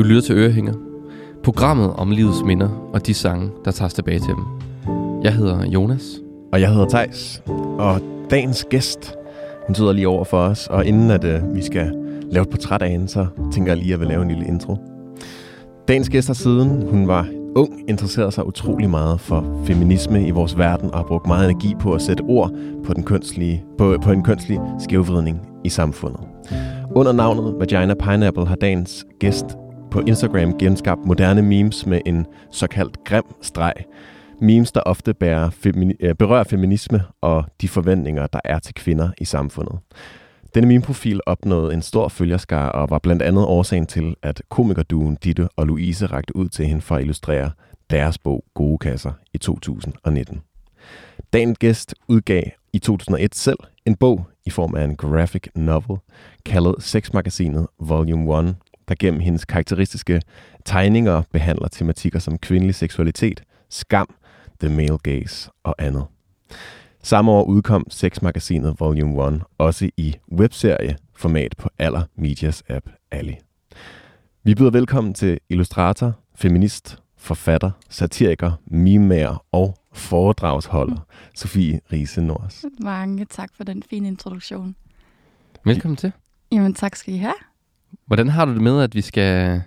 Du lytter til Ørehænger. Programmet om livets minder og de sange, der tager os tilbage til dem. Jeg hedder Jonas. Og jeg hedder Tejs. Og dagens gæst, hun sidder lige over for os. Og inden at øh, vi skal lave et portræt af hende, så tænker jeg lige, at jeg vil lave en lille intro. Dagens gæst har siden hun var ung interesseret sig utrolig meget for feminisme i vores verden og har brugt meget energi på at sætte ord på, den kønslige, på, på en kønslig skævvridning i samfundet. Under navnet Vagina Pineapple har dagens gæst på Instagram genskabt moderne memes med en såkaldt grim streg. Memes, der ofte bærer femini- øh, berører feminisme og de forventninger, der er til kvinder i samfundet. Denne meme-profil opnåede en stor følgerskare og var blandt andet årsagen til, at komikerduen Ditte og Louise rakte ud til hende for at illustrere deres bog Gode Kasser i 2019. Dagens gæst udgav i 2001 selv en bog i form af en graphic novel, kaldet Sexmagasinet Volume 1, der gennem hendes karakteristiske tegninger behandler tematikker som kvindelig seksualitet, skam, the male gaze og andet. Samme år udkom Sexmagasinet Volume 1 også i webserieformat på Aller Medias app Ali. Vi byder velkommen til illustrator, feminist, forfatter, satiriker, mimager og foredragsholder, Sofie Riese Nors. Mange tak for den fine introduktion. Velkommen til. Jamen tak skal I have. Hvordan har du det med, at vi skal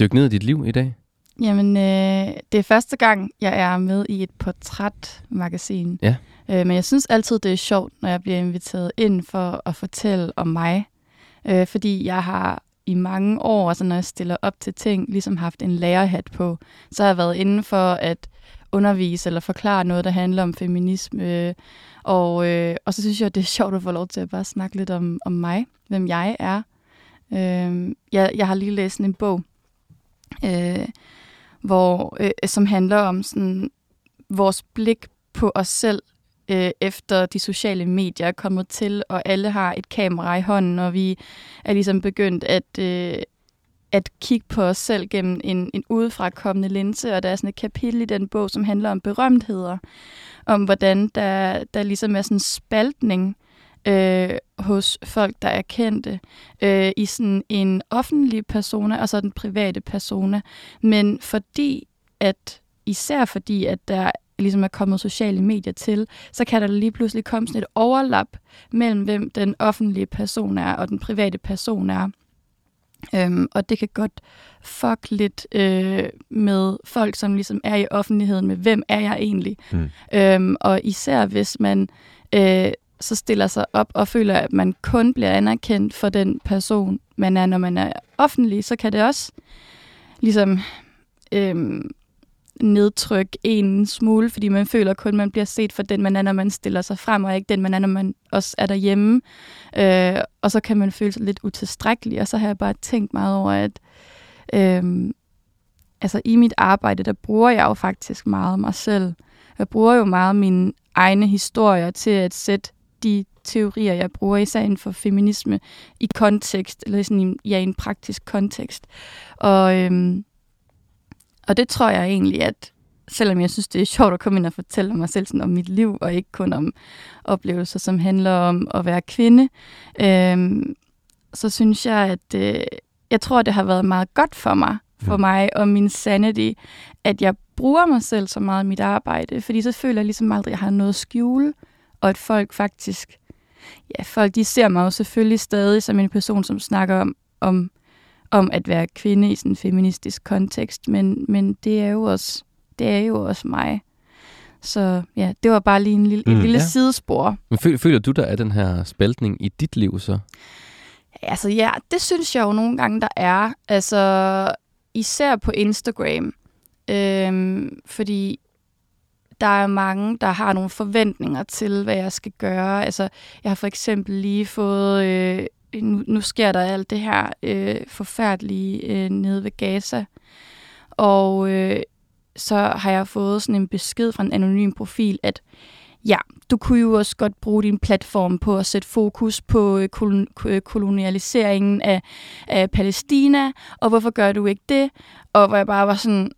dykke ned i dit liv i dag? Jamen, øh, det er første gang, jeg er med i et portrætmagasin. Ja. Øh, men jeg synes altid, det er sjovt, når jeg bliver inviteret ind for at fortælle om mig. Øh, fordi jeg har i mange år, altså når jeg stiller op til ting, ligesom haft en lærerhat på. Så har jeg været inden for at undervise eller forklare noget, der handler om feminisme. Og, øh, og så synes jeg, det er sjovt at få lov til at bare snakke lidt om, om mig, hvem jeg er. Øh, jeg, jeg har lige læst en bog, øh, hvor, øh, som handler om sådan, vores blik på os selv øh, efter de sociale medier er kommet til, og alle har et kamera i hånden, og vi er ligesom begyndt at, øh, at kigge på os selv gennem en, en udefrakommende linse, og der er sådan et kapitel i den bog, som handler om berømtheder, om hvordan der, der ligesom er sådan en spaltning øh, hos folk, der er kendte, øh, i sådan en offentlig persona, og så den private persona. Men fordi at, især fordi, at der ligesom er kommet sociale medier til, så kan der lige pludselig komme sådan et overlap mellem, hvem den offentlige person er, og den private person er. Øhm, og det kan godt fuck lidt øh, med folk, som ligesom er i offentligheden med, hvem er jeg egentlig? Mm. Øhm, og især hvis man øh, så stiller sig op og føler, at man kun bliver anerkendt for den person, man er, når man er offentlig, så kan det også ligesom øhm, nedtrykke en smule, fordi man føler kun, at man bliver set for den, man er, når man stiller sig frem, og ikke den, man er, når man også er derhjemme. Øh, og så kan man føle sig lidt utilstrækkelig, og så har jeg bare tænkt meget over, at øh, altså i mit arbejde, der bruger jeg jo faktisk meget mig selv. Jeg bruger jo meget mine egne historier til at sætte de teorier, jeg bruger, især inden for feminisme, i kontekst, eller sådan i, ja, i en praktisk kontekst. Og, øhm, og det tror jeg egentlig, at selvom jeg synes, det er sjovt at komme ind og fortælle mig selv sådan om mit liv, og ikke kun om oplevelser, som handler om at være kvinde, øhm, så synes jeg, at øh, jeg tror, det har været meget godt for mig, for mm. mig og min sanity, at jeg bruger mig selv så meget i mit arbejde, fordi så føler jeg ligesom aldrig, at jeg har noget at skjule, og at folk faktisk, ja, folk de ser mig jo selvfølgelig stadig som en person, som snakker om, om, om at være kvinde i sådan en feministisk kontekst, men, men det er jo også, det er jo også mig. Så ja, det var bare lige en lille, mm, et lille ja. sidespor. Men føler, du, der er den her spaltning i dit liv så? Altså ja, det synes jeg jo nogle gange, der er. Altså især på Instagram. Øhm, fordi der er mange, der har nogle forventninger til, hvad jeg skal gøre. Altså, jeg har for eksempel lige fået... Øh, nu, nu sker der alt det her øh, forfærdelige øh, nede ved Gaza. Og øh, så har jeg fået sådan en besked fra en anonym profil, at ja, du kunne jo også godt bruge din platform på at sætte fokus på øh, kolon- øh, kolonialiseringen af, af Palæstina, og hvorfor gør du ikke det? Og hvor jeg bare var sådan,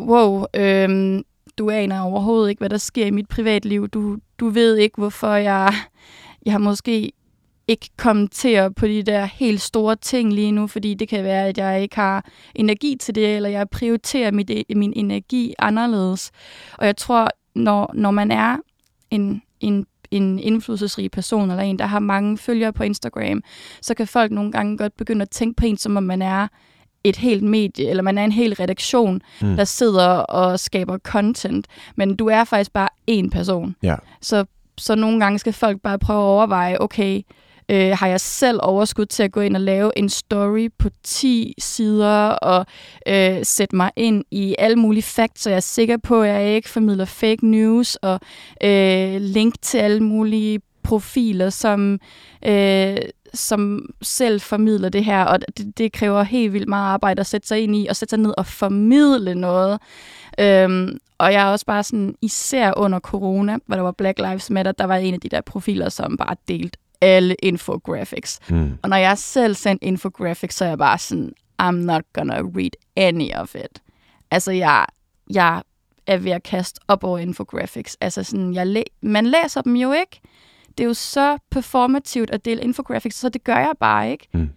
wow, øh, du aner overhovedet ikke, hvad der sker i mit privatliv. Du, du ved ikke, hvorfor jeg, jeg måske ikke kommenterer på de der helt store ting lige nu, fordi det kan være, at jeg ikke har energi til det, eller jeg prioriterer mit, min energi anderledes. Og jeg tror, når, når man er en, en en indflydelsesrig person, eller en, der har mange følgere på Instagram, så kan folk nogle gange godt begynde at tænke på en, som om man er et helt medie, eller man er en hel redaktion, mm. der sidder og skaber content. Men du er faktisk bare én person. Ja. Så, så nogle gange skal folk bare prøve at overveje, okay, øh, har jeg selv overskud til at gå ind og lave en story på 10 sider og øh, sætte mig ind i alle mulige facts, så jeg er sikker på, at jeg ikke formidler fake news og øh, link til alle mulige profiler, som, øh, som selv formidler det her, og det, det kræver helt vildt meget arbejde at sætte sig ind i, og sætte sig ned og formidle noget. Øhm, og jeg er også bare sådan, især under corona, hvor der var Black Lives Matter, der var en af de der profiler, som bare delte alle infographics. Mm. Og når jeg selv sendte infographics, så er jeg bare sådan, I'm not gonna read any of it. Altså, jeg, jeg er ved at kaste op over infographics. Altså, sådan, jeg læ- man læser dem jo ikke. Det er jo så performativt at dele infographics, så det gør jeg bare ikke. Mm.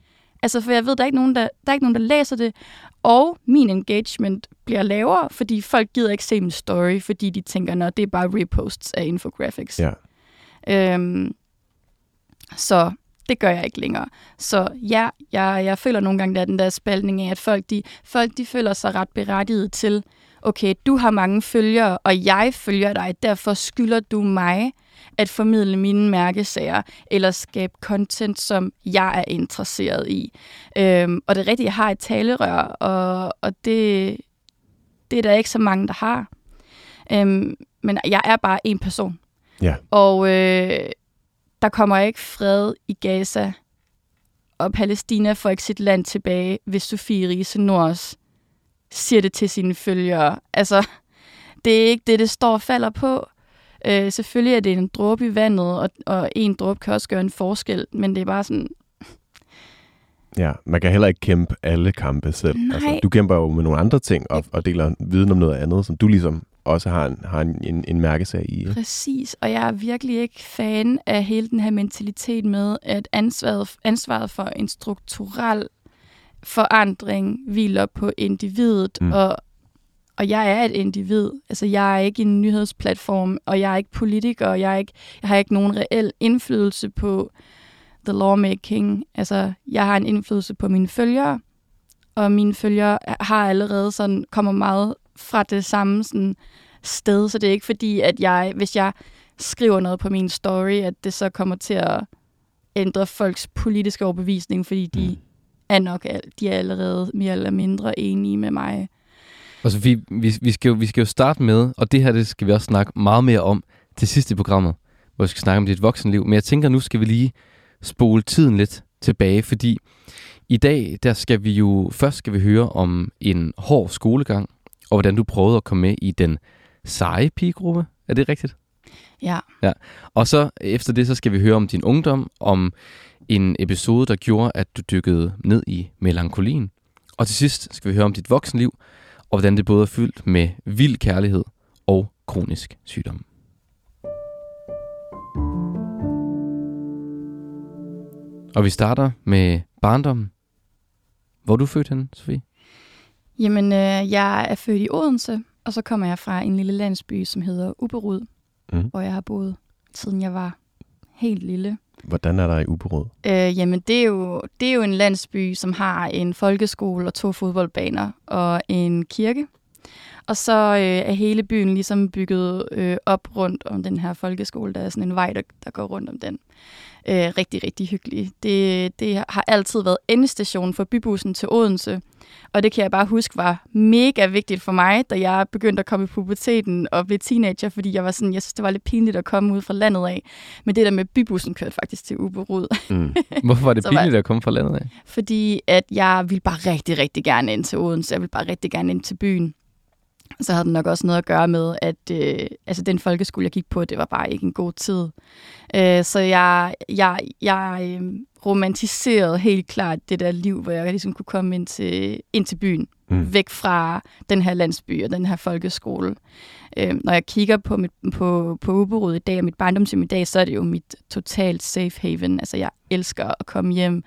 Altså, for jeg ved, der er, ikke nogen, der, der er ikke nogen, der læser det. Og min engagement bliver lavere, fordi folk gider ikke se min story, fordi de tænker, at det er bare reposts af infographics. Ja. Øhm, så det gør jeg ikke længere. Så ja, jeg, jeg føler nogle gange, der er den der spaltning af, at folk de, folk de føler sig ret berettiget til, okay, du har mange følgere, og jeg følger dig, derfor skylder du mig at formidle mine mærkesager, eller skabe content, som jeg er interesseret i. Øhm, og det er rigtigt, jeg har et talerør, og, og det, det er der ikke så mange, der har. Øhm, men jeg er bare en person. Ja. Og øh, der kommer ikke fred i Gaza, og Palæstina får ikke sit land tilbage, hvis Sofie Riese Nords siger det til sine følgere. Altså, det er ikke det, det står og falder på. Øh, selvfølgelig er det en dråbe i vandet, og, og en dråbe kan også gøre en forskel, men det er bare sådan... Ja, man kan heller ikke kæmpe alle kampe selv. Nej. Altså, du kæmper jo med nogle andre ting, og, og deler viden om noget andet, som du ligesom også har en, har en, en, en mærkesag i. Ikke? Præcis, og jeg er virkelig ikke fan af hele den her mentalitet med, at ansvaret, ansvaret for en strukturel forandring hviler på individet, mm. og, og jeg er et individ. Altså, jeg er ikke en nyhedsplatform, og jeg er ikke politiker, og jeg, er ikke, jeg har ikke nogen reel indflydelse på the lawmaking. Altså, jeg har en indflydelse på mine følgere, og mine følgere har allerede sådan, kommer meget fra det samme sådan, sted, så det er ikke fordi, at jeg, hvis jeg skriver noget på min story, at det så kommer til at ændre folks politiske overbevisning, fordi de mm. er nok de er allerede mere eller mindre enige med mig. Altså, vi, vi, vi, skal jo, vi skal jo starte med, og det her det skal vi også snakke meget mere om til sidst i programmet, hvor vi skal snakke om dit voksenliv. Men jeg tænker, nu skal vi lige spole tiden lidt tilbage, fordi i dag, der skal vi jo, først skal vi høre om en hård skolegang, og hvordan du prøvede at komme med i den seje pigegruppe. Er det rigtigt? Ja. ja. Og så efter det, så skal vi høre om din ungdom, om en episode, der gjorde, at du dykkede ned i melankolien. Og til sidst skal vi høre om dit voksenliv, og hvordan det både er fyldt med vild kærlighed og kronisk sygdom. Og vi starter med barndommen. Hvor er du født henne, Sofie? Jamen, øh, jeg er født i Odense, og så kommer jeg fra en lille landsby, som hedder Uberud, mm. hvor jeg har boet, siden jeg var helt lille. Hvordan er der i Uberud? Øh, jamen, det er, jo, det er jo en landsby, som har en folkeskole og to fodboldbaner og en kirke. Og så øh, er hele byen ligesom bygget øh, op rundt om den her folkeskole. Der er sådan en vej, der, der går rundt om den øh, rigtig, rigtig hyggelig. Det, det har altid været endestationen for bybussen til Odense, og det kan jeg bare huske var mega vigtigt for mig, da jeg begyndte at komme i puberteten og blev teenager, fordi jeg var sådan, jeg synes, det var lidt pinligt at komme ud fra landet af. Men det der med bybussen kørte faktisk til Uberud. Mm. Hvorfor var det pinligt at komme fra landet af? Fordi at jeg ville bare rigtig, rigtig gerne ind til Odense. Jeg ville bare rigtig gerne ind til byen. Så havde det nok også noget at gøre med, at øh, altså den folkeskole, jeg gik på, det var bare ikke en god tid. Øh, så jeg, jeg, jeg øh, romantiserede helt klart det der liv, hvor jeg ligesom kunne komme ind til, ind til byen, mm. væk fra den her landsby og den her folkeskole. Øh, når jeg kigger på, mit, på, på Uberud i dag og mit barndomshjem i dag, så er det jo mit totalt safe haven. Altså jeg elsker at komme hjem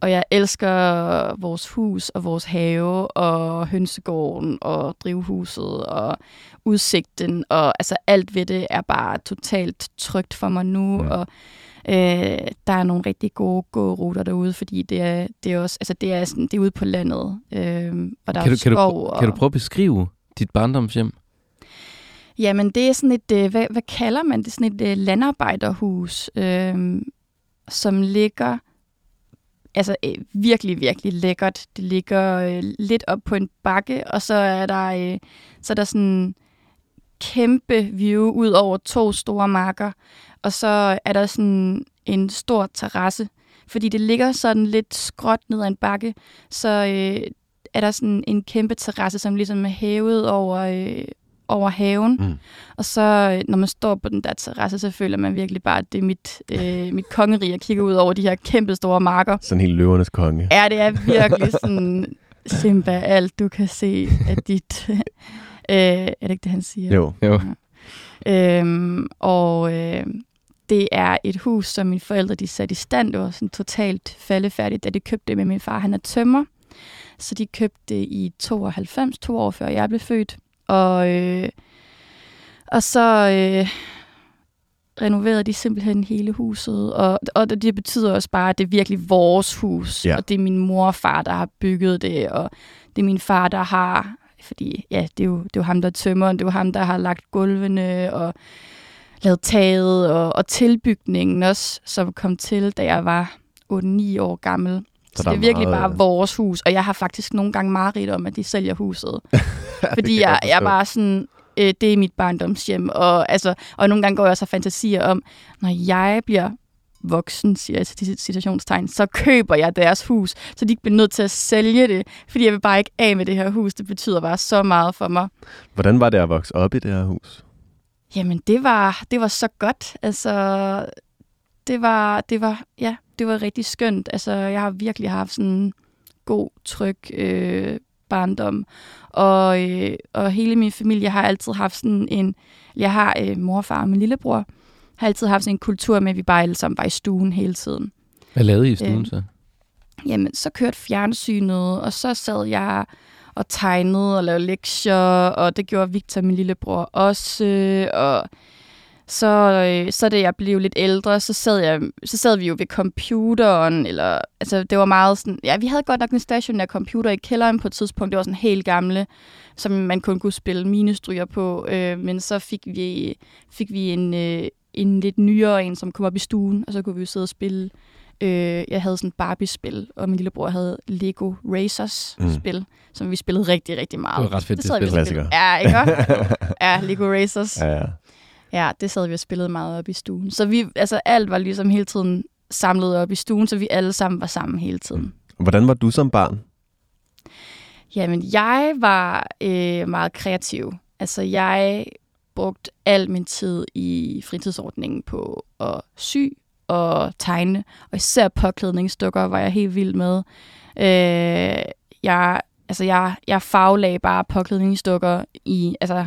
og jeg elsker vores hus og vores have og hønsegården og drivhuset og udsigten. Og altså alt ved det er bare totalt trygt for mig nu. Ja. Og øh, der er nogle rigtig gode gåruter derude, fordi det er, det er også altså det er, sådan, det er ude på landet. Øh, og der kan, er du, kan, du, og... kan du prøve at beskrive dit barndomshjem? Jamen, det er sådan et, øh, hvad, hvad kalder man det? Sådan et øh, landarbejderhus, øh, som ligger altså øh, virkelig, virkelig lækkert. Det ligger øh, lidt op på en bakke, og så er der, øh, så er der sådan kæmpe view ud over to store marker, og så er der sådan en stor terrasse, fordi det ligger sådan lidt skråt ned ad en bakke, så øh, er der sådan en kæmpe terrasse, som ligesom er hævet over, øh, over haven. Mm. Og så, når man står på den der terrasse, så føler man virkelig bare, at det er mit, øh, mit kongerige, jeg kigger ud over de her kæmpe store marker. Sådan helt løvernes konge. Ja, det er virkelig sådan, Simba, alt du kan se af dit... øh, er det ikke det, han siger? Jo. jo. Ja. Øhm, og øh, det er et hus, som mine forældre de satte i stand. Det var sådan totalt faldefærdigt, da de købte det med min far. Han er tømmer. Så de købte det i 92, to år før jeg blev født. Og, øh, og så øh, renoverede de simpelthen hele huset. Og, og det betyder også bare, at det er virkelig vores hus. Ja. Og det er min mor og far, der har bygget det. Og det er min far, der har... Fordi ja, det er jo, det er jo ham, der tømmer. Det er jo ham, der har lagt gulvene og lavet taget. Og, og tilbygningen også, som kom til, da jeg var 8-9 år gammel. Så, så det er virkelig meget... bare vores hus, og jeg har faktisk nogle gange mareridt om, at de sælger huset. fordi jeg, jeg er bare sådan, øh, det er mit barndomshjem, og, altså, og nogle gange går jeg også og fantasier om, når jeg bliver voksen, siger jeg til citationstegn, så køber jeg deres hus, så de ikke bliver nødt til at sælge det, fordi jeg vil bare ikke af med det her hus. Det betyder bare så meget for mig. Hvordan var det at vokse op i det her hus? Jamen, det var, det var så godt. Altså, det var, det var, ja, det var rigtig skønt. Altså, jeg har virkelig haft sådan en god, tryg øh, barndom. Og, øh, og hele min familie har altid haft sådan en... Jeg har øh, mor, far og min lillebror. Har altid haft sådan en kultur med, at vi bare alle sammen var i stuen hele tiden. Hvad lavede I i stuen øh, så? Jamen, så kørte fjernsynet, og så sad jeg og tegnede og lavede lektier, og det gjorde Victor, min lillebror, også. Og så, øh, så da jeg blev lidt ældre, så sad, jeg, så sad vi jo ved computeren, eller, altså det var meget sådan, ja, vi havde godt nok en stationær computer i kælderen på et tidspunkt, det var sådan helt gamle, som man kun kunne spille minestryger på, øh, men så fik vi, fik vi en, øh, en lidt nyere en, som kom op i stuen, og så kunne vi jo sidde og spille. Øh, jeg havde sådan Barbie-spil, og min lillebror havde Lego Racers-spil, mm. som vi spillede rigtig, rigtig meget. Det var ret fedt, det, det spil. Ja, ikke? ja, Lego Racers. Ja, ja. Ja, det sad vi og spillede meget op i stuen. Så vi, altså alt var ligesom hele tiden samlet op i stuen, så vi alle sammen var sammen hele tiden. Mm. Hvordan var du som barn? Jamen, jeg var øh, meget kreativ. Altså, jeg brugte al min tid i fritidsordningen på at sy og tegne, og især påklædningsdukker var jeg helt vild med. Øh, jeg, altså, jeg, jeg farvelagde bare påklædningsdukker i, altså,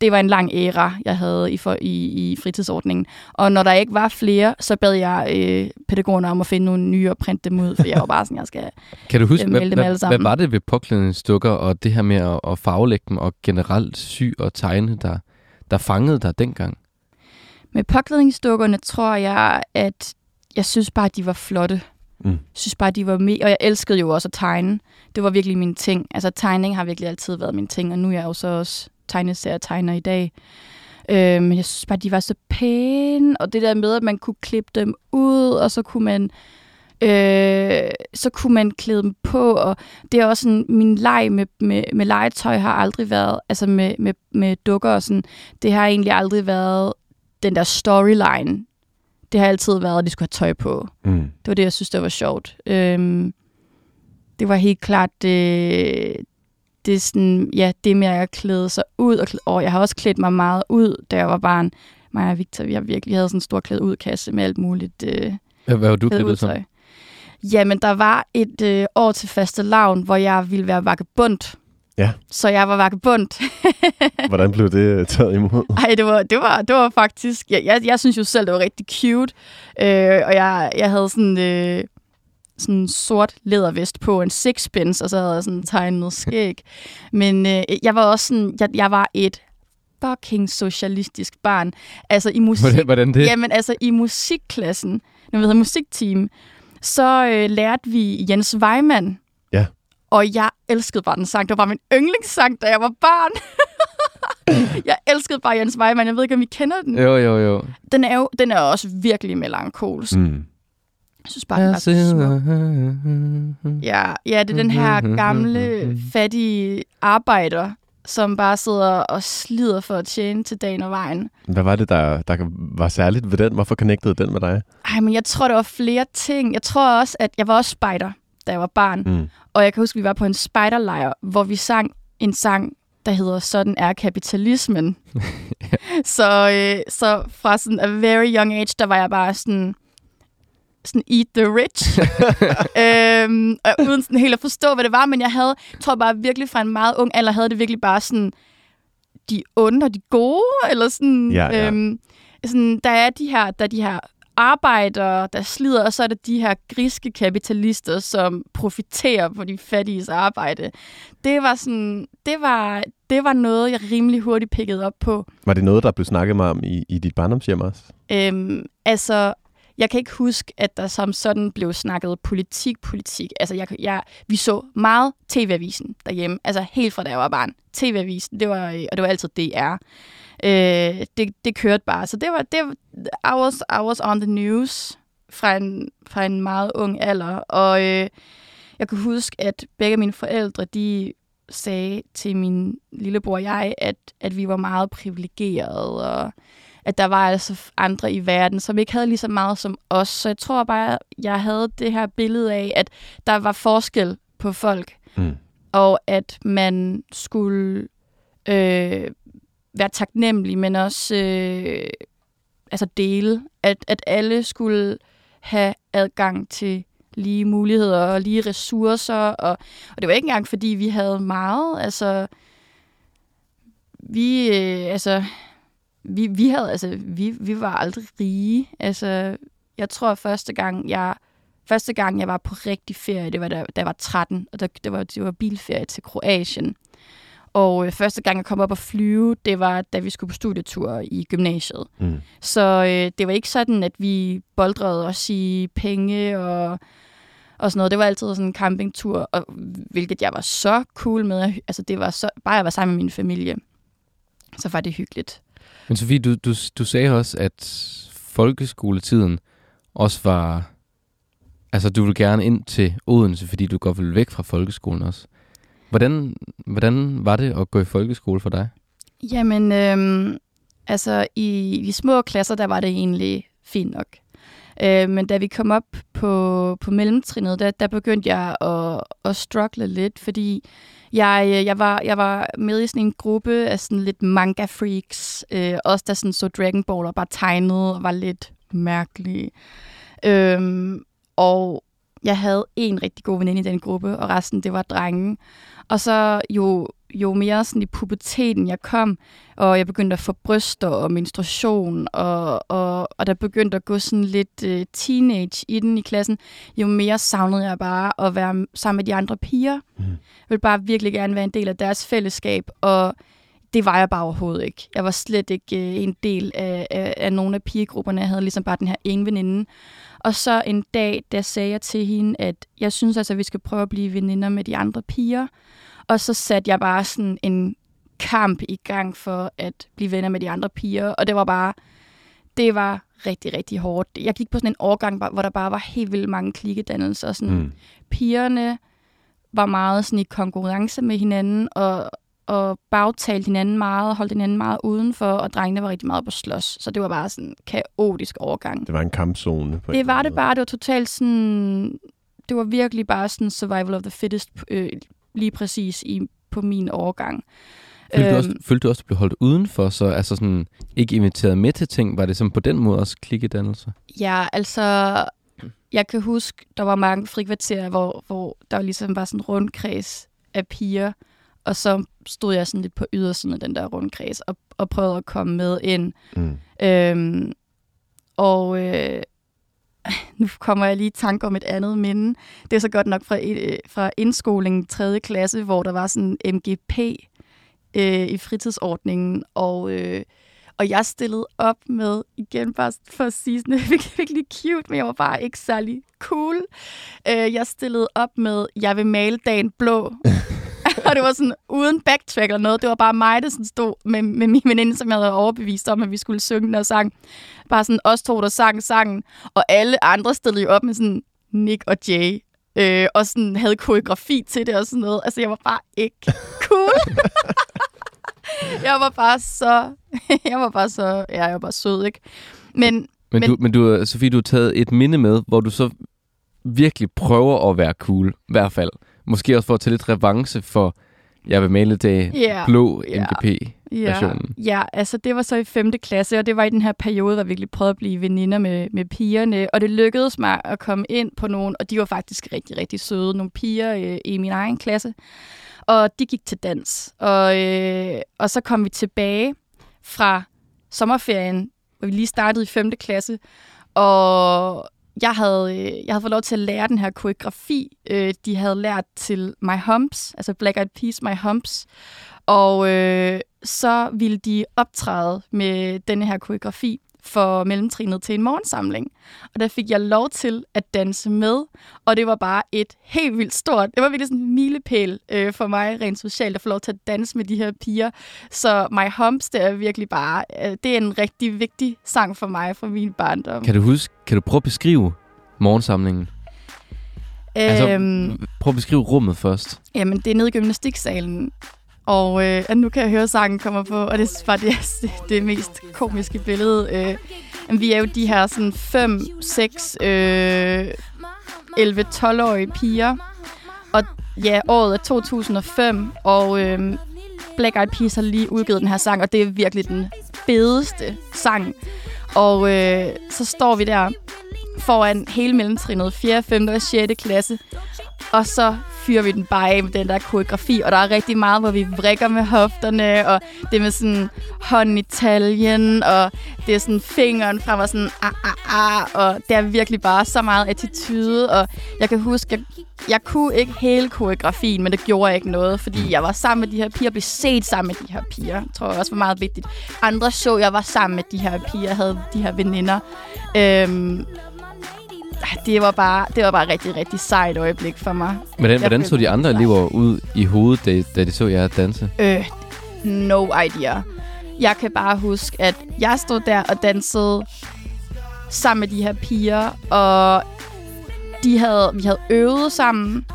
det var en lang æra, jeg havde i, for, i, i fritidsordningen. Og når der ikke var flere, så bad jeg øh, pædagogerne om at finde nogle nye og printe dem ud, for jeg var bare sådan, jeg skal Kan du huske, øh, hvad, dem alle sammen. hvad var det ved påklædningsdukker og det her med at, at farvelægge dem og generelt sy og tegne, der, der fangede dig dengang? Med påklædningsdukkerne tror jeg, at jeg synes bare, at de var flotte. Mm. Synes bare, de var med, og jeg elskede jo også at tegne. Det var virkelig min ting. Altså tegning har virkelig altid været min ting, og nu er jeg jo så også tegner i dag. Øh, men jeg synes bare, de var så pæne, og det der med, at man kunne klippe dem ud, og så kunne man øh, så kunne man klæde dem på, og det er også sådan, min leg med, med, med legetøj har aldrig været, altså med, med, med dukker og sådan, det har egentlig aldrig været den der storyline. Det har altid været, at de skulle have tøj på. Mm. Det var det, jeg synes, det var sjovt. Øhm, det var helt klart det, det er sådan, ja, det med at klæde sig ud, og, klæde, og jeg har også klædt mig meget ud, da jeg var barn. Mig og Victor, vi har virkelig havde sådan en stor klæde ud kasse med alt muligt øh, Hvad, hvad var du klædt ud som? Jamen, der var et øh, år til faste lavn, hvor jeg ville være vagabond. Ja. Så jeg var vagabond. Hvordan blev det taget imod? Ej, det var, det var, det var faktisk... Jeg, jeg, jeg synes jo selv, det var rigtig cute. Øh, og jeg, jeg havde sådan... Øh, sådan en sort lædervest på, en sixpence, og så havde jeg sådan tegnet skæg. Men øh, jeg var også sådan... Jeg, jeg var et fucking socialistisk barn. Altså i musik... Hvordan, hvordan det? Jamen altså i musikklassen, når vi havde musikteam, så øh, lærte vi Jens Weimann. Ja. Og jeg elskede bare den sang. Det var bare min yndlingssang, da jeg var barn. jeg elskede bare Jens Weimann. Jeg ved ikke, om I kender den. Jo, jo, jo. Den er jo den er også virkelig melankolsk. Mm. Jeg synes bare, den var så smuk. Ja, ja, det er den her gamle, fattige arbejder, som bare sidder og slider for at tjene til dagen og vejen. Hvad var det, der, der var særligt ved den? Hvorfor connectede den med dig? Ej, men jeg tror, der var flere ting. Jeg tror også, at jeg var også spejder, da jeg var barn. Mm. Og jeg kan huske, at vi var på en spejderlejr, hvor vi sang en sang, der hedder Sådan er kapitalismen. så, øh, så fra sådan a very young age, der var jeg bare sådan, sådan eat the rich. øhm, og uden sådan helt at forstå, hvad det var, men jeg havde, tror bare virkelig fra en meget ung alder, havde det virkelig bare sådan, de onde og de gode, eller sådan, Ja, ja. Øhm, sådan der er de her, der er de her arbejdere, der slider, og så er det de her griske kapitalister, som profiterer på de fattiges arbejde. Det var sådan, det var, det var noget, jeg rimelig hurtigt pikkede op på. Var det noget, der blev snakket meget om i, i dit barndomshjem også? Øhm, altså, jeg kan ikke huske, at der som sådan blev snakket politik, politik. Altså, jeg, jeg, vi så meget TV-avisen derhjemme. Altså, helt fra da jeg var barn. TV-avisen, det var, øh, og det var altid DR. Øh, det, det kørte bare. Så det var, det var I, was, I was on the news fra en, fra en meget ung alder. Og øh, jeg kan huske, at begge mine forældre, de sagde til min lillebror og jeg, at, at vi var meget privilegerede, og at der var altså andre i verden, som ikke havde lige så meget som os. Så jeg tror bare, jeg havde det her billede af, at der var forskel på folk, Mm. og at man skulle øh, være taknemmelig, men også øh, altså dele, at, at alle skulle have adgang til lige muligheder og lige ressourcer, og, og det var ikke engang, fordi vi havde meget, altså vi, øh, altså, vi, vi havde, altså, vi, vi var aldrig rige, altså, jeg tror første gang, jeg Første gang, jeg var på rigtig ferie, det var da, da jeg var 13, og der, det, var, det var bilferie til Kroatien. Og øh, første gang, jeg kom op og flyve, det var, da vi skulle på studietur i gymnasiet. Mm. Så øh, det var ikke sådan, at vi boldrede os i penge og, og sådan noget. Det var altid sådan en campingtur, og, hvilket jeg var så cool med. Altså, det var så, bare jeg var sammen med min familie, så var det hyggeligt. Men Sofie, du, du, du sagde også, at folkeskoletiden også var... Altså, du ville gerne ind til Odense, fordi du godt ville væk fra folkeskolen også. Hvordan, hvordan var det at gå i folkeskole for dig? Jamen, øhm, altså i de små klasser, der var det egentlig fint nok. Øh, men da vi kom op på, på mellemtrinnet, der, der begyndte jeg at, at struggle lidt, fordi jeg, øh, jeg, var, jeg var med i sådan en gruppe af sådan lidt manga-freaks, øh, også der sådan så Dragon Ball og bare tegnede og var lidt mærkelige. Øhm, og jeg havde en rigtig god veninde i den gruppe, og resten, det var drenge. Og så jo, jo mere sådan i puberteten jeg kom, og jeg begyndte at få bryster og menstruation, og, og, og der begyndte at gå sådan lidt øh, teenage i den i klassen, jo mere savnede jeg bare at være sammen med de andre piger. Mm. Jeg ville bare virkelig gerne være en del af deres fællesskab, og det var jeg bare overhovedet ikke. Jeg var slet ikke øh, en del af, af, af nogle af pigegrupperne. Jeg havde ligesom bare den her ene veninde. Og så en dag, der sagde jeg til hende, at jeg synes altså, at vi skal prøve at blive veninder med de andre piger. Og så satte jeg bare sådan en kamp i gang for at blive venner med de andre piger. Og det var bare, det var rigtig, rigtig hårdt. Jeg gik på sådan en årgang, hvor der bare var helt vildt mange klikkedannelser. Sådan, Mm. pigerne var meget sådan i konkurrence med hinanden, og, og bagtalte hinanden meget, holdt hinanden meget udenfor, og drengene var rigtig meget på slås. Så det var bare sådan en kaotisk overgang. Det var en kampzone. På en Det var det bare. Det var totalt sådan... Det var virkelig bare sådan survival of the fittest, øh, lige præcis i på min årgang. Følte, du også, følte du også, at du blev holdt udenfor, så altså sådan, ikke inviteret med til ting? Var det sådan på den måde også klikkedannelse? Ja, altså, jeg kan huske, der var mange frikvarterer, hvor, hvor der ligesom var sådan en rundkreds af piger, og så stod jeg sådan lidt på ydersiden af den der rundkreds, og, og prøvede at komme med ind. Mm. Øhm, og øh, nu kommer jeg lige i tanke om et andet minde. Det er så godt nok fra, øh, fra indskolingen 3. klasse, hvor der var sådan en MGP øh, i fritidsordningen, og, øh, og jeg stillede op med, igen bare for at sige sådan, virkelig, virkelig cute, men jeg var bare ikke særlig cool. Øh, jeg stillede op med, jeg vil male dagen blå. og det var sådan uden backtrack eller noget. Det var bare mig, der sådan stod med, med min veninde, som jeg havde overbevist om, at vi skulle synge den her sang. Bare sådan os to, der sang sangen. Og alle andre stillede jo op med sådan Nick og Jay. Øh, og sådan havde koreografi til det og sådan noget. Altså, jeg var bare ikke cool. jeg var bare så... jeg var bare så... Ja, jeg var bare sød, ikke? Men, Men, Men- du, men du, Sofie, du har taget et minde med, hvor du så virkelig prøver at være cool, i hvert fald. Måske også for at tage lidt revanche for, jeg vil male det Ja, blå ja. MGP-versionen. Ja, ja, altså det var så i 5. klasse, og det var i den her periode, hvor jeg virkelig prøvede at blive veninder med, med pigerne. Og det lykkedes mig at komme ind på nogen, og de var faktisk rigtig, rigtig søde. Nogle piger øh, i min egen klasse. Og de gik til dans. Og, øh, og så kom vi tilbage fra sommerferien, hvor vi lige startede i 5. klasse. Og jeg havde, øh, jeg havde fået lov til at lære den her koreografi, øh, de havde lært til My Humps, altså Black Eyed Peas My Humps. Og øh, så ville de optræde med denne her koreografi for mellemtrinet til en morgensamling. Og der fik jeg lov til at danse med, og det var bare et helt vildt stort, det var virkelig sådan en milepæl øh, for mig rent socialt at få lov til at danse med de her piger. Så My Humps, det er virkelig bare, øh, det er en rigtig vigtig sang for mig fra min barndom. Kan du huske, kan du prøve at beskrive morgensamlingen? Altså, Øhm, prøv at beskrive rummet først. Jamen, det er nede i gymnastiksalen. Og øh, nu kan jeg høre, at sangen kommer på, og det er bare det, det, mest komiske billede. Øh, vi er jo de her sådan 5, 6, øh, 11-12-årige piger. Og ja, året er 2005, og øh, Black Eyed Peas har lige udgivet den her sang, og det er virkelig den fedeste sang. Og øh, så står vi der foran hele mellemtrinnet, 4., 5. og 6. klasse, og så fyrer vi den bare af med den der koreografi, og der er rigtig meget, hvor vi vrikker med hofterne, og det med sådan hånden i taljen, og det er sådan fingeren frem og sådan ah, ah, ah, og det er virkelig bare så meget attitude, og jeg kan huske, jeg, jeg kunne ikke hele koreografien, men det gjorde ikke noget, fordi jeg var sammen med de her piger, blev set sammen med de her piger, tror jeg også var meget vigtigt. Andre så, jeg var sammen med de her piger, havde de her veninder. Øhm, det var bare det var bare et rigtig, rigtig sejt øjeblik for mig. Hvordan, Jeg hvordan så de andre elever ud i hovedet, da, da de så jer danse? Øh, no idea. Jeg kan bare huske, at jeg stod der og dansede sammen med de her piger, og de havde, vi havde øvet sammen.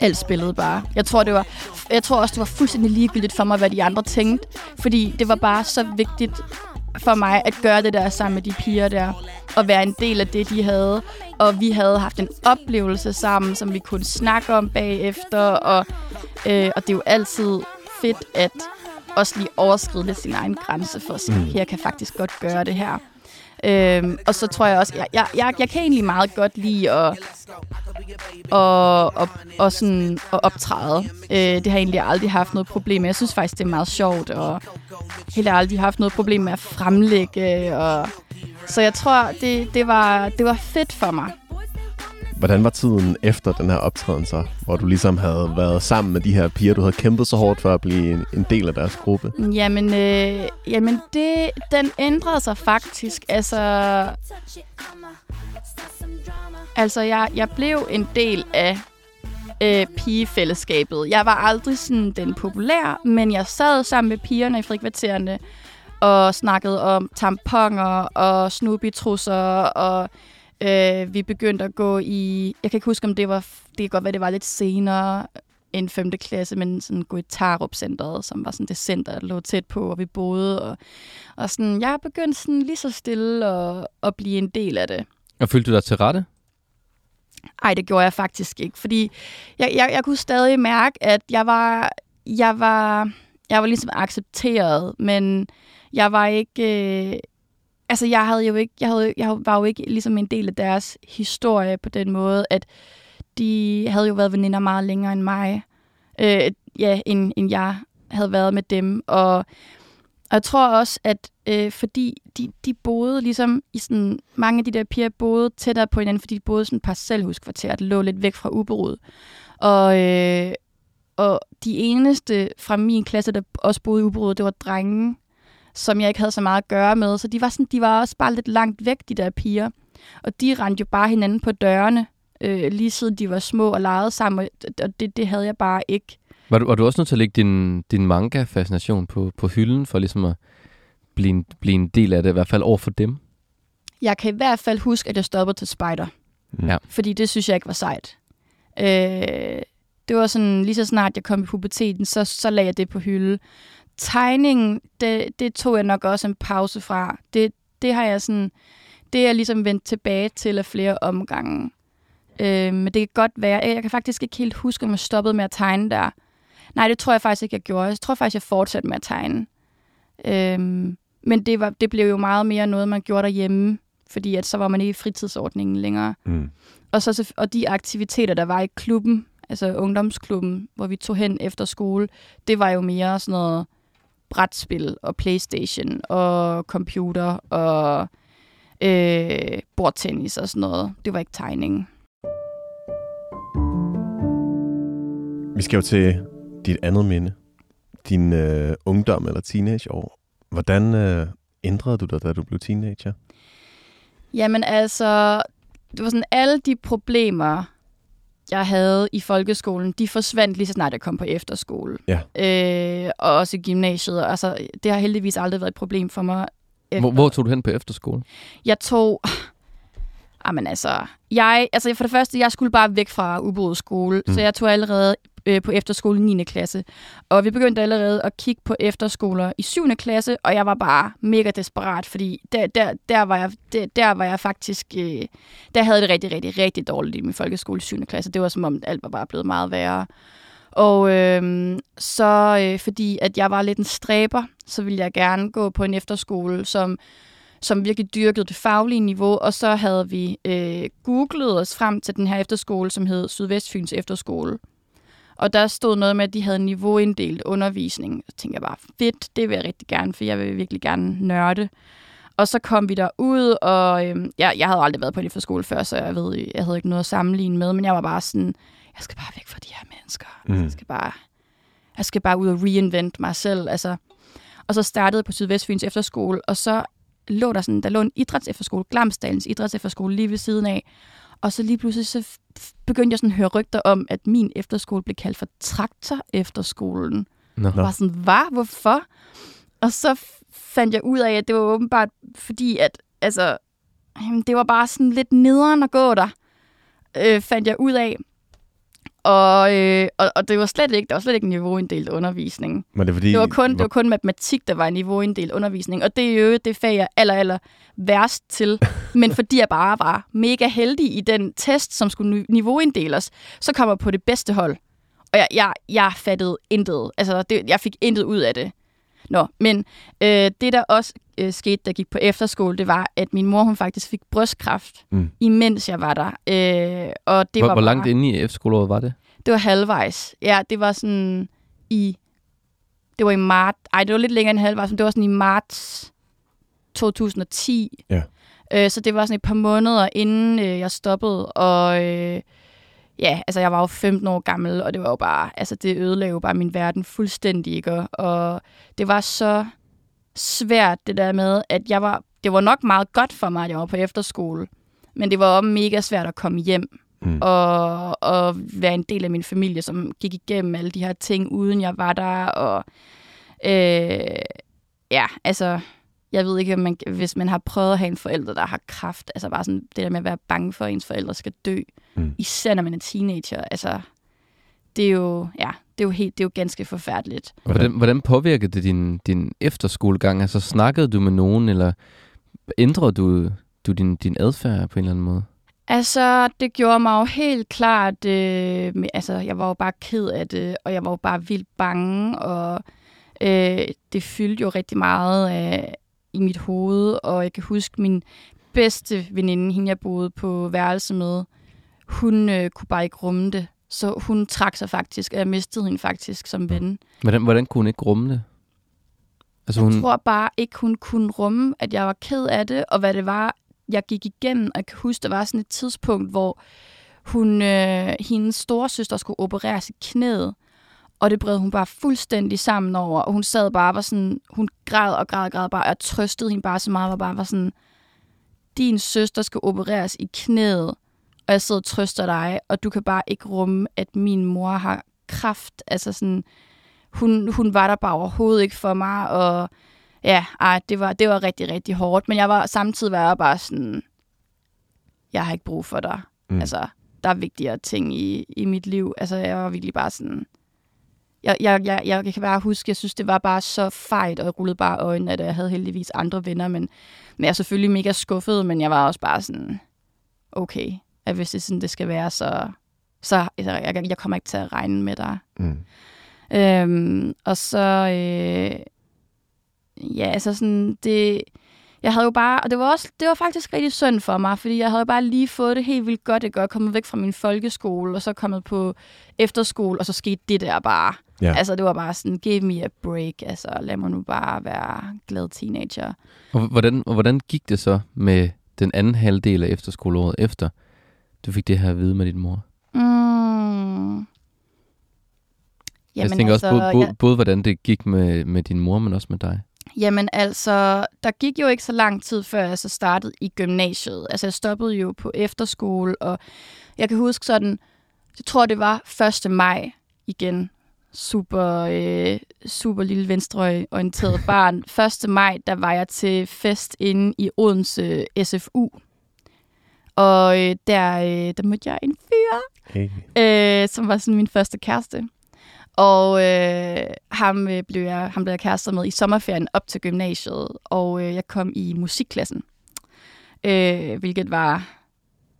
Alt spillede bare. Jeg tror, det var, jeg tror også, det var fuldstændig ligegyldigt for mig, hvad de andre tænkte. Fordi det var bare så vigtigt for mig at gøre det der sammen med de piger der. Og være en del af det, de havde. Og vi havde haft en oplevelse sammen, som vi kunne snakke om bagefter. Og, øh, og det er jo altid fedt at også lige overskride lidt sin egen grænse for at sige, Mm. her kan faktisk godt gøre det her. Øhm, og så tror jeg også, jeg, jeg, jeg, jeg kan egentlig meget godt lide at, og, og, og sådan at optræde. Øh, det har jeg egentlig aldrig haft noget problem med. Jeg synes faktisk, det er meget sjovt, og heller aldrig haft noget problem med at fremlægge. Og, så jeg tror, det, det, var, det var fedt for mig. Hvordan var tiden efter den her optræden så? Hvor du ligesom havde været sammen med de her piger, du havde kæmpet så hårdt for at blive en, en del af deres gruppe. Jamen, øh, jamen det, den ændrede sig faktisk. Altså, altså jeg, jeg blev en del af øh, pigefællesskabet. Jeg var aldrig sådan den populære, men jeg sad sammen med pigerne i frikvartererne og snakkede om tamponer og snubitrusser, og øh, vi begyndte at gå i... Jeg kan ikke huske, om det var... Det kan godt være, det var lidt senere end 5. klasse, men sådan gå i Tarup Centeret, som var sådan det center, der lå tæt på, hvor vi boede. Og, og sådan, jeg begyndte sådan lige så stille at, at blive en del af det. Og følte du dig til rette? Ej, det gjorde jeg faktisk ikke, fordi jeg, jeg, jeg kunne stadig mærke, at jeg var, jeg var, jeg var ligesom accepteret, men jeg var ikke, øh, altså jeg havde jo ikke, jeg, havde, jeg var jo ikke ligesom en del af deres historie på den måde, at de havde jo været veninder meget længere end mig, øh, ja, end, end jeg havde været med dem, og, og jeg tror også, at øh, fordi de, de boede ligesom i sådan, mange af de der piger boede tættere på hinanden, fordi de boede sådan et parcelhuskvarter, der lå lidt væk fra Uberud. Og, øh, og de eneste fra min klasse, der også boede i Uberud, det var drenge, som jeg ikke havde så meget at gøre med. Så de var, sådan, de var også bare lidt langt væk, de der piger. Og de rendte jo bare hinanden på dørene, øh, lige siden de var små og legede sammen, og det, det havde jeg bare ikke. Var du, var du også nødt til at lægge din, din manga-fascination på, på hylden, for ligesom at blive en, blive en del af det, i hvert fald over for dem? Jeg kan i hvert fald huske, at jeg stoppede til Spider. Ja. Fordi det synes jeg ikke var sejt. Øh, det var sådan, lige så snart jeg kom i puberteten, så, så lagde jeg det på hylde. Tegningen, det, det tog jeg nok også en pause fra. Det, det har jeg sådan, det er jeg ligesom vendt tilbage til af flere omgange. Øh, men det kan godt være, jeg kan faktisk ikke helt huske, om jeg stoppede med at tegne der. Nej, det tror jeg faktisk ikke, jeg gjorde. Jeg tror faktisk, jeg fortsatte med at tegne. Øhm, men det, var, det blev jo meget mere noget, man gjorde derhjemme, fordi at så var man ikke i fritidsordningen længere. Mm. Og, så, og de aktiviteter, der var i klubben, altså ungdomsklubben, hvor vi tog hen efter skole, det var jo mere sådan noget brætspil og Playstation og computer og øh, bordtennis og sådan noget. Det var ikke tegning. Vi skal jo til dit andet minde. Din øh, ungdom eller teenageår. Hvordan øh, ændrede du dig, da du blev teenager? Jamen altså, det var sådan, alle de problemer, jeg havde i folkeskolen, de forsvandt lige så snart jeg kom på efterskole. Ja. Øh, og også i gymnasiet. Altså, det har heldigvis aldrig været et problem for mig. Efter. Hvor, hvor tog du hen på efterskole? Jeg tog... Jamen altså, jeg, altså for det første, jeg skulle bare væk fra Ubåde skole, mm. så jeg tog allerede øh, på efterskole 9. klasse. Og vi begyndte allerede at kigge på efterskoler i 7. klasse, og jeg var bare mega desperat, fordi der, der, der, var, jeg, der, der var jeg faktisk... Øh, der havde det rigtig, rigtig, rigtig dårligt i min folkeskole i 7. klasse. Det var som om, alt var bare blevet meget værre. Og øh, så øh, fordi at jeg var lidt en stræber, så ville jeg gerne gå på en efterskole, som som virkelig dyrkede det faglige niveau, og så havde vi øh, googlet os frem til den her efterskole, som hed Sydvestfyns Efterskole. Og der stod noget med, at de havde niveauinddelt undervisning. Så tænkte jeg bare, fedt, det vil jeg rigtig gerne, for jeg vil virkelig gerne nørde. Og så kom vi der ud, og øh, ja, jeg havde aldrig været på en efterskole før, så jeg ved, jeg havde ikke noget at sammenligne med, men jeg var bare sådan, jeg skal bare væk fra de her mennesker. Mm. Jeg skal bare, jeg skal bare ud og reinvent mig selv. Altså. Og så startede på Sydvestfyns efterskole, og så lå der sådan, der lå en idrætsefterskole, Glamsdalens idrætsefterskole lige ved siden af. Og så lige pludselig så begyndte jeg sådan at høre rygter om, at min efterskole blev kaldt for Traktor Efterskolen. Nå. Jeg var sådan, hvad? Hvorfor? Og så fandt jeg ud af, at det var åbenbart fordi, at altså, det var bare sådan lidt nederen at gå der, øh, fandt jeg ud af. Og, øh, og, og det var slet ikke, der var slet ikke niveauinddelt undervisning. Men det, fordi, det, var kun, det var kun matematik, der var niveauinddelt undervisning. Og det er jo det fag, jeg aller, aller værst til. Men fordi jeg bare var mega heldig i den test, som skulle niveauinddeles, så kom jeg på det bedste hold. Og jeg, jeg, jeg fattede intet. Altså, det, jeg fik intet ud af det. Nå, men øh, det, der også øh, skete, der gik på efterskole, det var, at min mor hun faktisk fik brystkræft, mm. imens jeg var der. Øh, og det hvor, var hvor bare, langt inde i efterskoleåret var det? Det var halvvejs. Ja, det var sådan i... Det var i marts... Ej, det var lidt længere end halvvejs, men det var sådan i marts 2010. Ja. Øh, så det var sådan et par måneder, inden øh, jeg stoppede. Og øh, ja, altså jeg var jo 15 år gammel, og det var jo bare... Altså det ødelagde jo bare min verden fuldstændig, ikke? Og det var så svært, det der med, at jeg var... Det var nok meget godt for mig, at jeg var på efterskole. Men det var også mega svært at komme hjem mm. og, og være en del af min familie, som gik igennem alle de her ting, uden jeg var der. Og øh, ja, altså, jeg ved ikke, om man, hvis man har prøvet at have en forælder, der har kraft, altså bare sådan det der med at være bange for, at ens forældre skal dø, mm. især når man er teenager, altså, det er jo, ja, det er jo helt, det er jo ganske forfærdeligt. Hvordan, hvordan påvirkede det din, din efterskolegang? Altså snakkede du med nogen, eller ændrede du, du din, din adfærd på en eller anden måde? Altså, det gjorde mig jo helt klart... Øh, med, altså, jeg var jo bare ked af det, og jeg var jo bare vildt bange, og øh, det fyldte jo rigtig meget af, i mit hoved, og jeg kan huske min bedste veninde, hende jeg boede på værelse med, hun øh, kunne bare ikke rumme det. Så hun trak sig faktisk, og jeg mistede hende faktisk som ven. Hvordan, hvordan kunne hun ikke rumme det? Altså, hun... Jeg tror bare ikke, hun kunne rumme, at jeg var ked af det, og hvad det var, jeg gik igennem. Og jeg kan huske, der var sådan et tidspunkt, hvor hun, øh, hendes storesøster skulle opereres i knæet, og det brød hun bare fuldstændig sammen over, og hun sad bare var sådan, hun græd og græd og græd bare, og jeg trøstede hende bare så meget, og bare var sådan, din søster skal opereres i knæet, og jeg sidder og trøster dig, og du kan bare ikke rumme, at min mor har kraft. Altså sådan, hun, hun var der bare overhovedet ikke for mig, og ja, ej, det var, det var rigtig, rigtig hårdt. Men jeg var samtidig var jeg bare sådan, jeg har ikke brug for dig. Mm. Altså, der er vigtigere ting i, i mit liv. Altså, jeg var virkelig bare sådan, jeg, jeg, jeg, jeg kan bare huske, jeg synes, det var bare så fejt, og jeg rullede bare øjnene, at jeg havde heldigvis andre venner, men, men jeg er selvfølgelig mega skuffet, men jeg var også bare sådan, okay, at hvis det er sådan, det skal være, så, så jeg, jeg kommer ikke til at regne med dig. Mm. Øhm, og så, øh, ja, altså sådan, det, jeg havde jo bare, og det var, også, det var faktisk rigtig synd for mig, fordi jeg havde bare lige fået det helt vildt godt. Jeg var kommet væk fra min folkeskole, og så kommet på efterskole, og så skete det der bare. Ja. Altså, det var bare sådan, give me a break. Altså, lad mig nu bare være glad teenager. Og hvordan, og hvordan gik det så med den anden halvdel af efterskoleåret efter, du fik det her at vide med din mor? Mm. Jamen, jeg tænker altså, også både, både, ja. både, hvordan det gik med, med din mor, men også med dig. Jamen altså, der gik jo ikke så lang tid, før jeg så startede i gymnasiet. Altså, jeg stoppede jo på efterskole, og jeg kan huske sådan, jeg tror, det var 1. maj igen. Super, øh, super lille venstreorienteret barn. 1. maj, der var jeg til fest inde i Odense SFU. Og øh, der, øh, der mødte jeg en fyr, hey. øh, som var sådan min første kæreste. Og øh, ham, øh, blev jeg, ham blev jeg kærester med i sommerferien op til gymnasiet, og øh, jeg kom i musikklassen, øh, hvilket var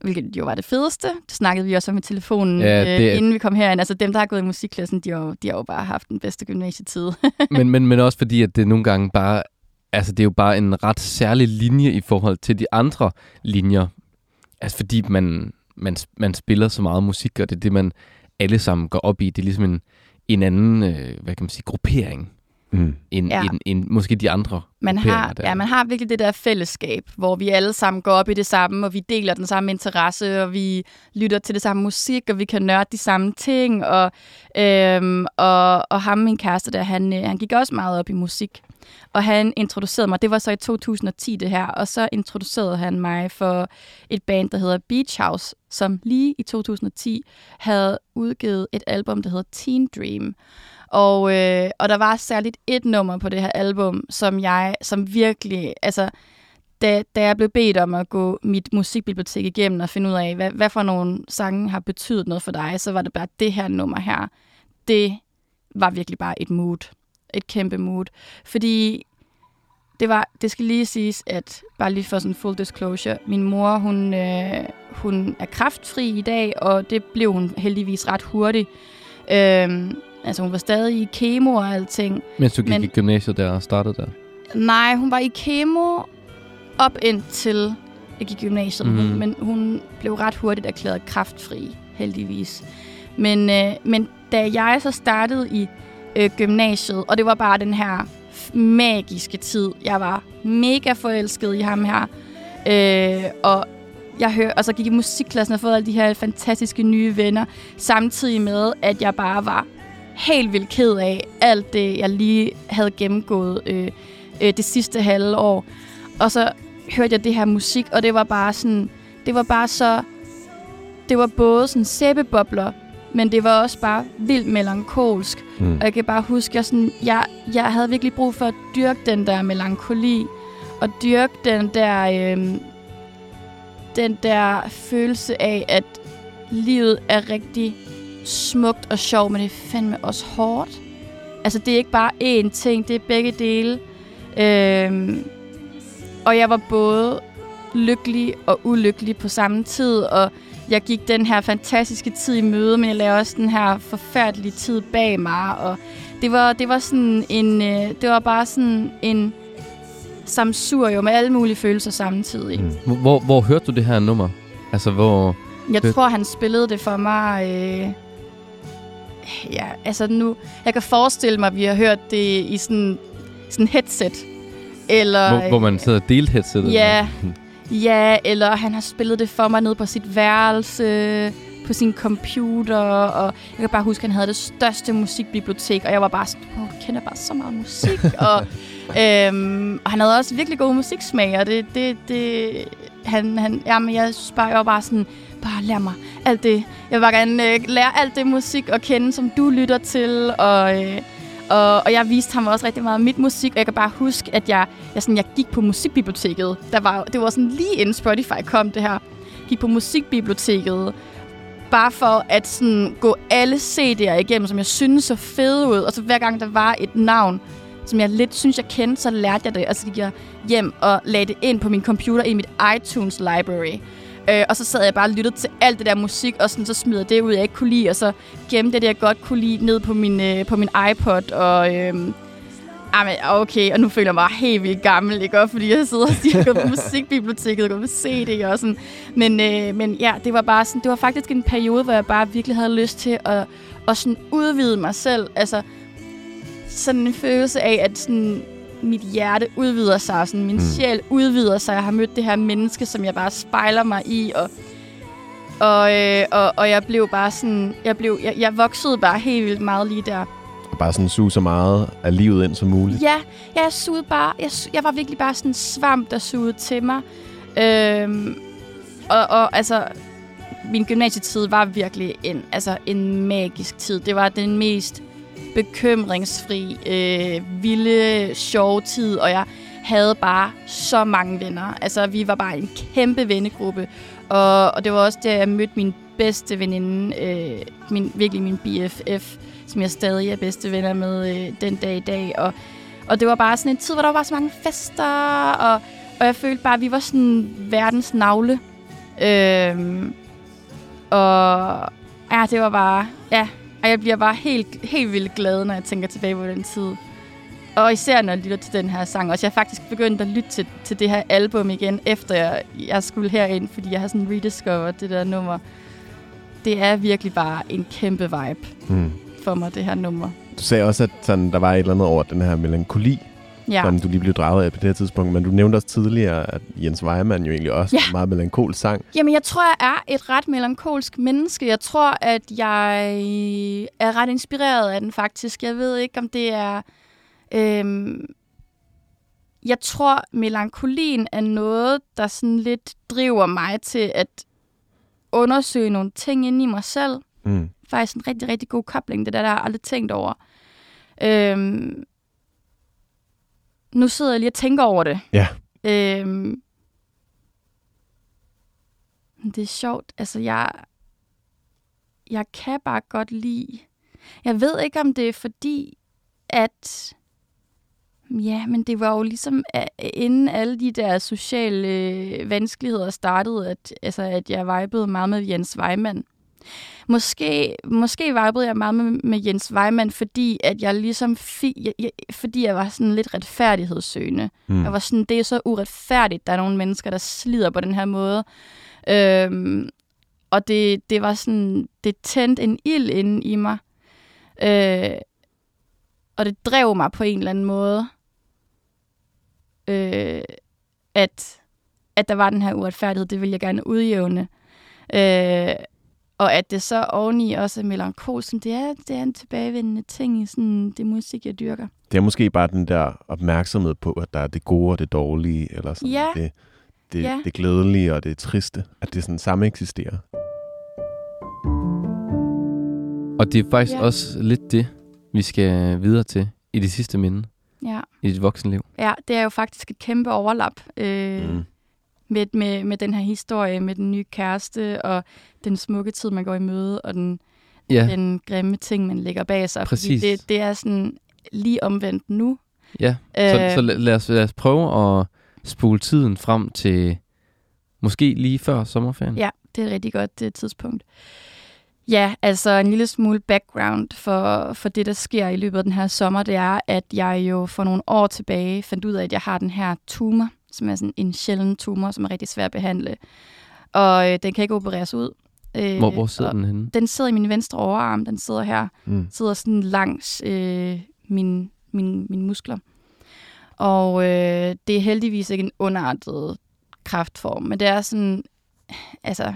hvilket jo var det fedeste. Det snakkede vi også om i telefonen, ja, øh, det... øh, inden vi kom herind. Altså dem, der har gået i musikklassen, de har, de har jo bare haft den bedste gymnasietid. men, men, men også fordi, at det nogle gange bare... Altså, det er jo bare en ret særlig linje i forhold til de andre linjer. Altså, fordi man, man, man spiller så meget musik, og det er det, man alle sammen går op i. Det er ligesom en, en anden, øh, hvad kan man sige, gruppering, mm. end, ja. end, end måske de andre man har, der. Ja, man har virkelig det der fællesskab, hvor vi alle sammen går op i det samme, og vi deler den samme interesse, og vi lytter til det samme musik, og vi kan nørde de samme ting. Og, øhm, og, og ham, min kæreste der, han, øh, han gik også meget op i musik. Og han introducerede mig, det var så i 2010 det her, og så introducerede han mig for et band, der hedder Beach House, som lige i 2010 havde udgivet et album, der hedder Teen Dream. Og, øh, og der var særligt et nummer på det her album, som jeg, som virkelig, altså, da, da jeg blev bedt om at gå mit musikbibliotek igennem og finde ud af, hvad, hvad for nogle sange har betydet noget for dig, så var det bare det her nummer her. Det var virkelig bare et mood. Et kæmpe mood. Fordi det var, det skal lige siges, at bare lige for sådan full disclosure, min mor, hun, øh, hun er kraftfri i dag, og det blev hun heldigvis ret hurtigt. Øh, Altså hun var stadig i kemo og alting. Mens du gik men, i gymnasiet der og startede der? Nej, hun var i kemo op indtil jeg gik i gymnasiet. Mm. Men hun blev ret hurtigt erklæret kraftfri, heldigvis. Men, øh, men da jeg så startede i øh, gymnasiet, og det var bare den her magiske tid. Jeg var mega forelsket i ham her. Øh, og jeg hør, og så gik i musikklassen og fået alle de her fantastiske nye venner, samtidig med, at jeg bare var helt vildt ked af alt det, jeg lige havde gennemgået øh, øh, det sidste halve år. Og så hørte jeg det her musik, og det var bare sådan, det var bare så, det var både sådan sæbebobler, men det var også bare vildt melankolsk. Mm. Og jeg kan bare huske, jeg, sådan, jeg, jeg havde virkelig brug for at dyrke den der melankoli, og dyrke den der, øh, den der følelse af, at livet er rigtig smukt og sjovt, men det er fandme også hårdt. Altså, det er ikke bare én ting, det er begge dele. Øhm, og jeg var både lykkelig og ulykkelig på samme tid, og jeg gik den her fantastiske tid i møde, men jeg lavede også den her forfærdelige tid bag mig, og det var, det var sådan en, øh, det var bare sådan en samsurium med alle mulige følelser samtidig. Mm. Hvor, hvor hørte du det her nummer? Altså, hvor... Jeg tror, han spillede det for mig... Øh, ja, altså nu... Jeg kan forestille mig, at vi har hørt det i sådan sådan headset. Eller, Hvor, hvor man sidder og delte headsetet? Ja, ja, eller han har spillet det for mig nede på sit værelse, på sin computer, og jeg kan bare huske, at han havde det største musikbibliotek, og jeg var bare sådan, oh, du kender bare så meget musik, og, øhm, og han havde også virkelig god musiksmag, og det, det, det han, han, jamen, jeg synes bare, jeg var bare sådan, bare lær mig alt det, jeg vil bare gerne øh, lære alt det musik at kende, som du lytter til, og... Øh, og, og jeg viste ham også rigtig meget af mit musik, og jeg kan bare huske, at jeg, jeg, sådan, jeg gik på musikbiblioteket. Der var, det var sådan lige inden Spotify kom det her. Gik på musikbiblioteket, bare for at sådan, gå alle CD'er igennem, som jeg synes så fede ud. Og så hver gang der var et navn, som jeg lidt synes, jeg kendte, så lærte jeg det. Og så gik jeg hjem og lagde det ind på min computer i mit iTunes library. Øh, og så sad jeg bare og lyttede til alt det der musik, og sådan, så smider jeg det ud, jeg ikke kunne lide, og så gemte det, jeg godt kunne lide, ned på min, øh, på min iPod, og... Ah, øh, Jamen, ah, okay, og nu føler jeg mig helt vildt gammel, ikke? Og fordi jeg sidder og siger, går på musikbiblioteket, og går på CD og sådan. Men, øh, men ja, det var bare sådan, det var faktisk en periode, hvor jeg bare virkelig havde lyst til at, at sådan udvide mig selv. Altså, sådan en følelse af, at sådan, mit hjerte udvider sig, og sådan, min Mm. sjæl udvider sig. Jeg har mødt det her menneske, som jeg bare spejler mig i, og, og, øh, og, og jeg blev bare sådan, jeg, blev, jeg, jeg voksede bare helt vildt meget lige der. Og bare sådan suge så meget af livet ind som muligt. Ja, jeg sugede bare, jeg, jeg var virkelig bare sådan en svamp, der sugede til mig. Øhm, og, og altså, min gymnasietid var virkelig en, altså, en magisk tid. Det var den mest bekymringsfri, øh, vilde, sjove tid, og jeg havde bare så mange venner. Altså, vi var bare en kæmpe vennegruppe, og, og det var også der, jeg mødte min bedste veninde, øh, min, virkelig min BFF, som jeg stadig er bedste venner med øh, den dag i dag, og og det var bare sådan en tid, hvor der var så mange fester, og, og jeg følte bare, at vi var sådan verdens navle. Øh, og ja, det var bare, ja, og jeg bliver bare helt, helt vildt glad, når jeg tænker tilbage på den tid. Og især når jeg lytter til den her sang. Og jeg har faktisk begyndt at lytte til, til det her album igen, efter jeg, jeg skulle herind, fordi jeg har sådan rediscovered det der nummer. Det er virkelig bare en kæmpe vibe Mm. for mig, det her nummer. Du sagde også, at sådan, der var et eller andet over den her melankoli, Ja. som du lige blev draget af på det her tidspunkt. Men du nævnte også tidligere, at Jens Weimann jo egentlig også Ja. en meget melankol sang. Jamen, jeg tror, jeg er et ret melankolsk menneske. Jeg tror, at jeg er ret inspireret af den, faktisk. Jeg ved ikke, om det er... Øhm, jeg tror, melankolien er noget, der sådan lidt driver mig til at undersøge nogle ting inde i mig selv. Mm. Faktisk en rigtig, rigtig god kobling. Det der, der har aldrig tænkt over. Øhm, nu sidder jeg lige og tænker over det. Ja. Øhm, det er sjovt. Altså, jeg, jeg kan bare godt lide... Jeg ved ikke, om det er fordi, at... Ja, men det var jo ligesom, inden alle de der sociale øh, vanskeligheder startede, at, altså, at jeg vibede meget med Jens Weimann. Måske, måske vibede jeg meget med, med Jens Weimann, fordi at jeg ligesom fik, jeg, jeg, fordi jeg var sådan lidt retfærdighedssøgende. Mm. Jeg var sådan, det er så uretfærdigt, der er nogle mennesker, der slider på den her måde. Øhm, og det, det var sådan, det tændte en ild inde i mig. Øh, og det drev mig på en eller anden måde. Øh, at, at der var den her uretfærdighed, det ville jeg gerne udjævne. Øh, og at det så oveni også er melankolsk, det er, det er en tilbagevendende ting i sådan det musik, jeg dyrker. Det er måske bare den der opmærksomhed på, at der er det gode og det dårlige, eller sådan Ja. det, det, Ja. det glædelige og det triste, at det sådan samme eksisterer. Og det er faktisk ja. også lidt det, vi skal videre til i det sidste minde Ja. i dit voksenliv. ja, det er jo faktisk et kæmpe overlap. Øh, Mm. Med, med, med den her historie, med den nye kæreste, og den smukke tid, man går i møde, og den, Ja, den grimme ting, man lægger bag sig. Præcis. Fordi det, det er sådan lige omvendt nu. ja. Så, så lad, lad, os, lad os prøve at spole tiden frem til Måske lige før sommerferien? Ja, det er et rigtig godt det tidspunkt. Ja, altså en lille smule background for, for det, der sker i løbet af den her sommer, det er, at jeg jo for nogle år tilbage fandt ud af, at jeg har den her tumor, som er sådan en sjælden tumor, som er rigtig svær at behandle. Og øh, den kan ikke opereres ud. Øh, hvor, hvor sidder den henne? Den sidder i min venstre overarm. Den sidder her. Mm. sidder sådan langs øh, min, min, mine muskler. Og øh, det er heldigvis ikke en underartet kraftform, men det er sådan, altså,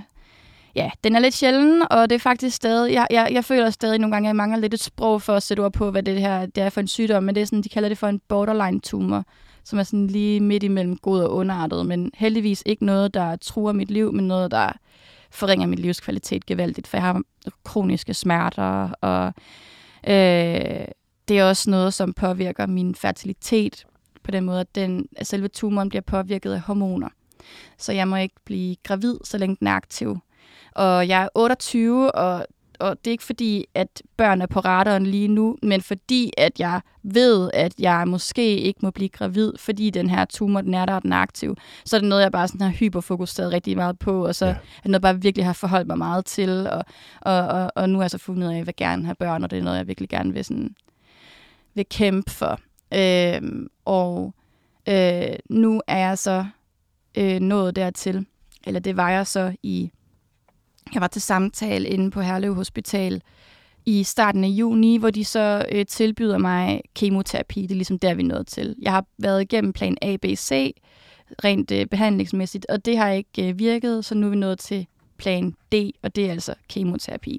ja, den er lidt sjælden, og det er faktisk stadig, jeg, jeg, jeg føler stadig nogle gange, at jeg mangler lidt et sprog for at sætte ord på, hvad det her det er for en sygdom, men det er sådan, de kalder det for en borderline tumor, som er sådan lige midt imellem god og underartet, men heldigvis ikke noget, der truer mit liv, men noget, der forringer min livskvalitet gevaldigt, for jeg har kroniske smerter, og øh, det er også noget, som påvirker min fertilitet på den måde, at, den, at selve tumoren bliver påvirket af hormoner. Så jeg må ikke blive gravid, så længe den er aktiv. Og jeg er 28, og, og det er ikke fordi, at børn er på radaren lige nu, men fordi, at jeg ved, at jeg måske ikke må blive gravid, fordi den her tumor, den er der, og den er aktiv. Så er det noget, jeg bare sådan har hyperfokuseret rigtig meget på, og så ja. er det noget, jeg bare virkelig har forholdt mig meget til, og, og, og, og nu er jeg så fundet ud af, at jeg vil gerne have børn, og det er noget, jeg virkelig gerne vil, sådan, vil kæmpe for. Øhm, og øh, nu er jeg så øh, nået dertil, eller det var jeg så i, jeg var til samtale inde på Herlev Hospital i starten af juni, hvor de så øh, tilbyder mig kemoterapi. Det er ligesom der, vi er nået til. Jeg har været igennem plan A, B, C, rent øh, behandlingsmæssigt, og det har ikke øh, virket, så nu er vi nået til plan D, og det er altså kemoterapi.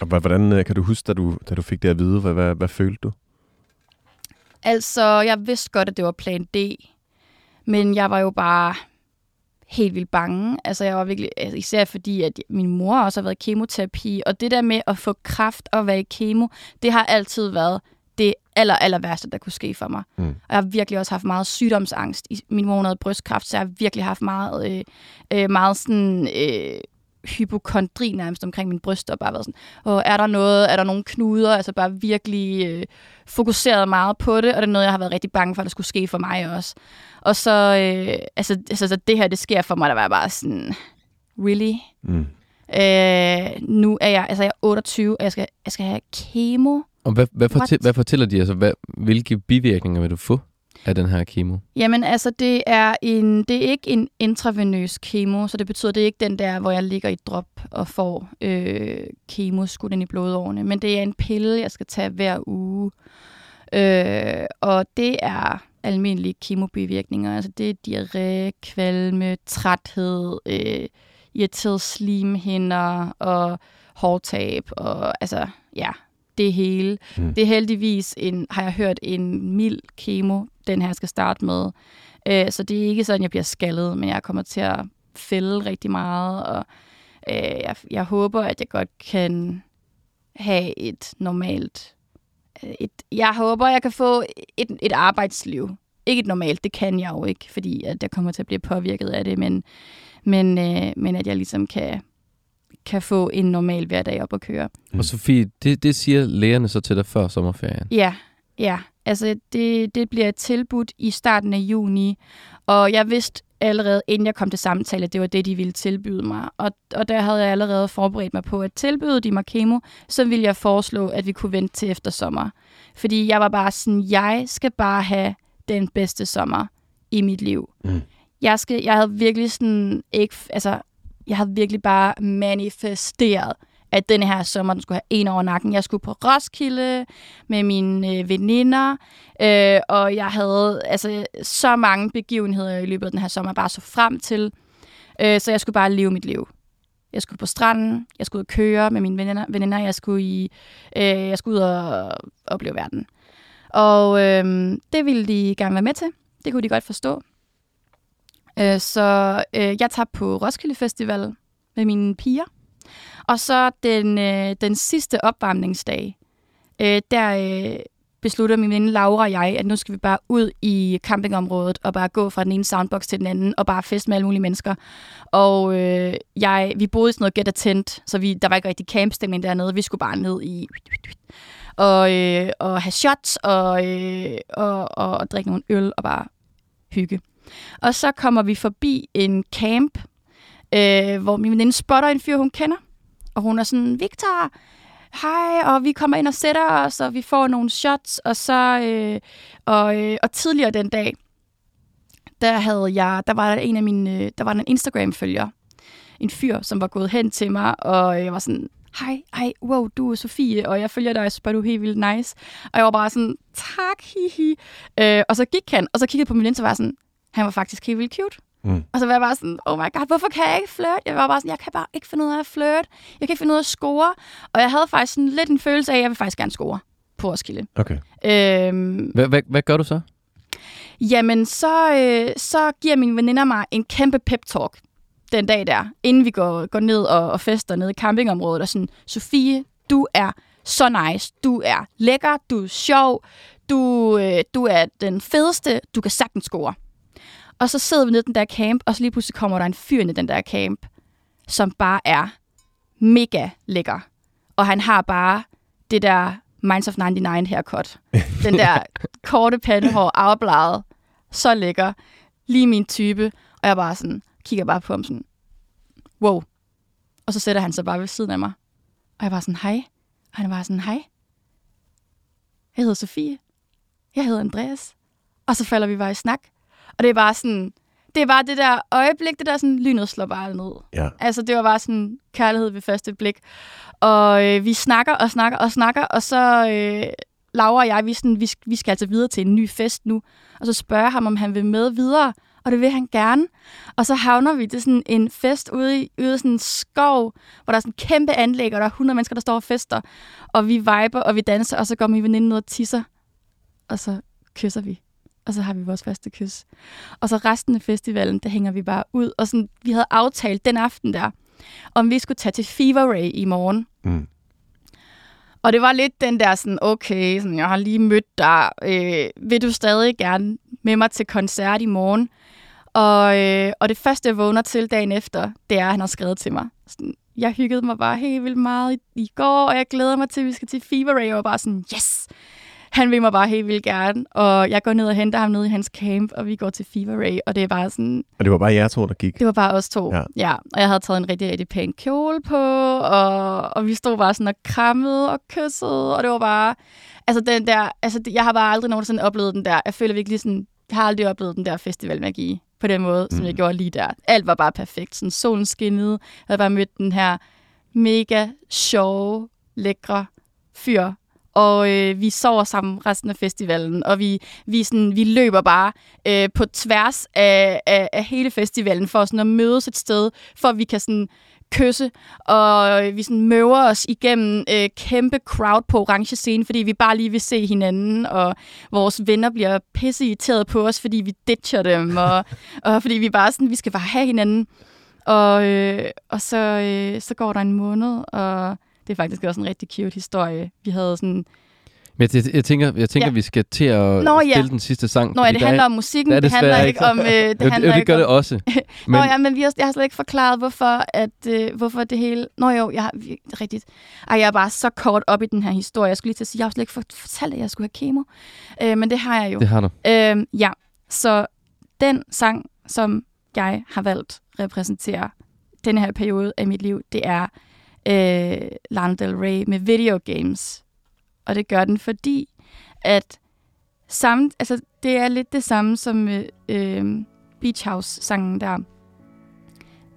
Og hvordan øh, kan du huske, da du, da du fik det at vide? Hvad, hvad, hvad følte du? Altså, jeg vidste godt, at det var plan D, men jeg var jo bare helt vildt bange. Altså, jeg var virkelig, altså, især fordi, at min mor også har været kemoterapi, og det der med at få kraft og være i kemo, det har altid været det aller, aller værste, der kunne ske for mig. Mm. Og jeg har virkelig også haft meget sygdomsangst. Min mor havde brystkræft, så jeg har virkelig haft meget, øh, øh, meget sådan, øh, hypokondri nærmest omkring min bryst, og bare været sådan, og er der noget, er der nogle knuder, altså bare virkelig øh, fokuseret meget på det, og det er noget, jeg har været rigtig bange for, at der skulle ske for mig også. Og så, øh, altså, altså så det her, det sker for mig, der var bare sådan, really? Mm. Øh, nu er jeg, altså jeg er 28, og jeg skal, jeg skal have kemo. Og hvad, hvad, fortæ- hvad fortæller de, altså hvad, hvilke bivirkninger vil du få? Af den her kemo? Jamen altså, det er, en, det er ikke en intravenøs kemo, så det betyder, det er ikke den der, hvor jeg ligger i drop og får øh, kemo skudt ind i blodårene, men det er en pille, jeg skal tage hver uge. Øh, og det er almindelige kemobivirkninger. Altså det er diarré, kvalme, træthed, øh, irriteret slimhinder og hårtab og altså ja, det hele. Mm. Det er heldigvis en, har jeg hørt, en mild kemo, den her skal starte med. Øh, så det er ikke sådan, jeg bliver skaldet, men jeg kommer til at fælde rigtig meget, og øh, jeg, jeg håber, at jeg godt kan have et normalt... Øh, et, jeg håber, jeg kan få et, et arbejdsliv. Ikke et normalt, det kan jeg jo ikke, fordi at jeg kommer til at blive påvirket af det, men, men, øh, men at jeg ligesom kan kan få en normal hverdag op at køre. Og Sofie, det, det siger lægerne så til dig før sommerferien? Ja, ja. Altså, det, det bliver tilbudt i starten af juni, og jeg vidste allerede, inden jeg kom til samtale, at det var det, de ville tilbyde mig. Og, og der havde jeg allerede forberedt mig på, at tilbyde de mig kemo, så ville jeg foreslå, at vi kunne vente til efter sommer. Fordi jeg var bare sådan, jeg skal bare have den bedste sommer i mit liv. Mm. Jeg, skal, jeg havde virkelig sådan ikke, altså jeg havde virkelig bare manifesteret, at den her sommer, den skulle have en over nakken. Jeg skulle på Roskilde med mine øh, veninder, øh, og jeg havde altså, så mange begivenheder i løbet af den her sommer, bare så frem til. Øh, så jeg skulle bare leve mit liv. Jeg skulle på stranden, jeg skulle ud og køre med mine veninder, veninder jeg skulle, i, øh, jeg skulle ud og opleve verden. Og øh, det ville de gerne være med til. Det kunne de godt forstå. Øh, så øh, jeg tager på Roskilde Festival med mine piger. Og så den, øh, den sidste opvarmningsdag, øh, der øh, beslutter min veninde Laura og jeg, at nu skal vi bare ud i campingområdet og bare gå fra den ene soundbox til den anden og bare feste med alle mulige mennesker. Og øh, jeg, vi boede i sådan noget get tent, så vi, der var ikke rigtig campstemning dernede. Vi skulle bare ned i og, øh, og have shots og, øh, og, og, og drikke nogle øl og bare hygge. Og så kommer vi forbi en camp, øh, hvor min veninde spotter en fyr, hun kender. Og hun er sådan, Victor, hej, og vi kommer ind og sætter os, og vi får nogle shots, og så, øh, og, øh, og tidligere den dag, der havde jeg, der var der en af mine, øh, der var en Instagram-følger, en fyr, som var gået hen til mig, og jeg var sådan, hej, hej, wow, du er Sofie, og jeg følger dig, så du er helt vildt nice. Og jeg var bare sådan, tak, hihi. Øh, og så gik han, og så kiggede på min lens, og var sådan, han var faktisk helt vildt cute. Mm. Og så var jeg bare sådan, oh my god, hvorfor kan jeg ikke flirte? Jeg var bare sådan, jeg kan bare ikke finde ud af at flirte. Jeg kan ikke finde ud af at score. Og jeg havde faktisk sådan lidt en følelse af, at jeg vil faktisk gerne score på Roskilde. Okay. Øhm, hvad, hvad, hvad gør du så? Jamen, så, øh, så giver min veninder mig en kæmpe pep-talk den dag der, inden vi går, går ned og, og fester nede i campingområdet, og sådan, Sofie, du er så nice, du er lækker, du er sjov, du, øh, du er den fedeste, du kan sagtens score. Og så sidder vi nede i den der camp, og så lige pludselig kommer der en fyr ind i den der camp, som bare er mega lækker. Og han har bare det der Minds of 99 haircut. Den der korte pandehår, afbladet, så lækker. Lige min type. Og jeg bare sådan, kigger bare på ham sådan, wow. Og så sætter han sig bare ved siden af mig. Og jeg var sådan, hej. Og han var sådan, hej. Jeg hedder Sofie. Jeg hedder Andreas. Og så falder vi bare i snak. Og det er bare sådan, det er bare det der øjeblik, det der sådan, lynet slår bare ned. Ja. Altså, det var bare sådan kærlighed ved første blik. Og øh, vi snakker og snakker og snakker, og så øh, Laura og jeg, vi, sådan, vi, vi skal altså videre til en ny fest nu. Og så spørger ham, om han vil med videre, og det vil han gerne. Og så havner vi til sådan en fest ude i, ude i sådan en skov, hvor der er sådan en kæmpe anlæg, og der er 100 mennesker, der står og fester. Og vi viber, og vi danser, og så går min veninde ned og tisser. Og så kysser vi og så har vi vores første kys. Og så resten af festivalen, der hænger vi bare ud. Og sådan, vi havde aftalt den aften der, om vi skulle tage til Fever Ray i morgen. Mm. Og det var lidt den der sådan, okay, sådan, jeg har lige mødt dig. Øh, vil du stadig gerne med mig til koncert i morgen? Og, øh, og det første, jeg vågner til dagen efter, det er, at han har skrevet til mig. Sådan, jeg hyggede mig bare helt vildt meget i, i går, og jeg glæder mig til, at vi skal til Fever Ray. Og bare sådan, yes! Han vil mig bare helt vildt gerne, og jeg går ned og henter ham ned i hans camp, og vi går til Fever Ray, og det er bare sådan... Og det var bare jer to, der gik? Det var bare os to, ja. ja. Og jeg havde taget en rigtig, rigtig pæn kjole på, og, og vi stod bare sådan og krammede og kyssede, og det var bare... Altså, den der, altså, jeg har bare aldrig nogensinde oplevet den der. Jeg føler virkelig sådan... Jeg har aldrig oplevet den der festivalmagi på den måde, mm. som jeg gjorde lige der. Alt var bare perfekt. Sådan solen skinnede. Jeg havde bare mødt den her mega sjove, lækre fyr, og øh, vi sover sammen resten af festivalen, og vi, vi, sådan, vi løber bare øh, på tværs af, af, af hele festivalen for sådan at mødes et sted, for at vi kan sådan kysse, og vi sådan møver os igennem øh, kæmpe crowd på orange scene, fordi vi bare lige vil se hinanden, og vores venner bliver pisse irriteret på os, fordi vi ditcher dem, og, og fordi vi bare sådan, vi skal bare have hinanden. Og, øh, og så, øh, så går der en måned, og det er faktisk også en rigtig cute historie. Vi havde sådan... Men jeg, jeg tænker, jeg tænker ja. vi skal til at Nå, ja. spille den sidste sang. Nå ja, det handler er, om musikken, det, det handler ikke om... Øh, det, jo, handler jo, det gør det også. men... Nå ja, men vi har, jeg har slet ikke forklaret, hvorfor, at, øh, hvorfor det hele... Nå jo, jeg har rigtigt... Ej, jeg er bare så kort op i den her historie. Jeg skulle lige til at sige, jeg har slet ikke fortalt, at jeg skulle have kemo. Øh, men det har jeg jo. Det har du. Øh, ja, så den sang, som jeg har valgt repræsentere den her periode af mit liv, det er øh, Lana Del Rey med video games. Og det gør den, fordi at samme, altså, det er lidt det samme som øh, øh, Beach House-sangen der.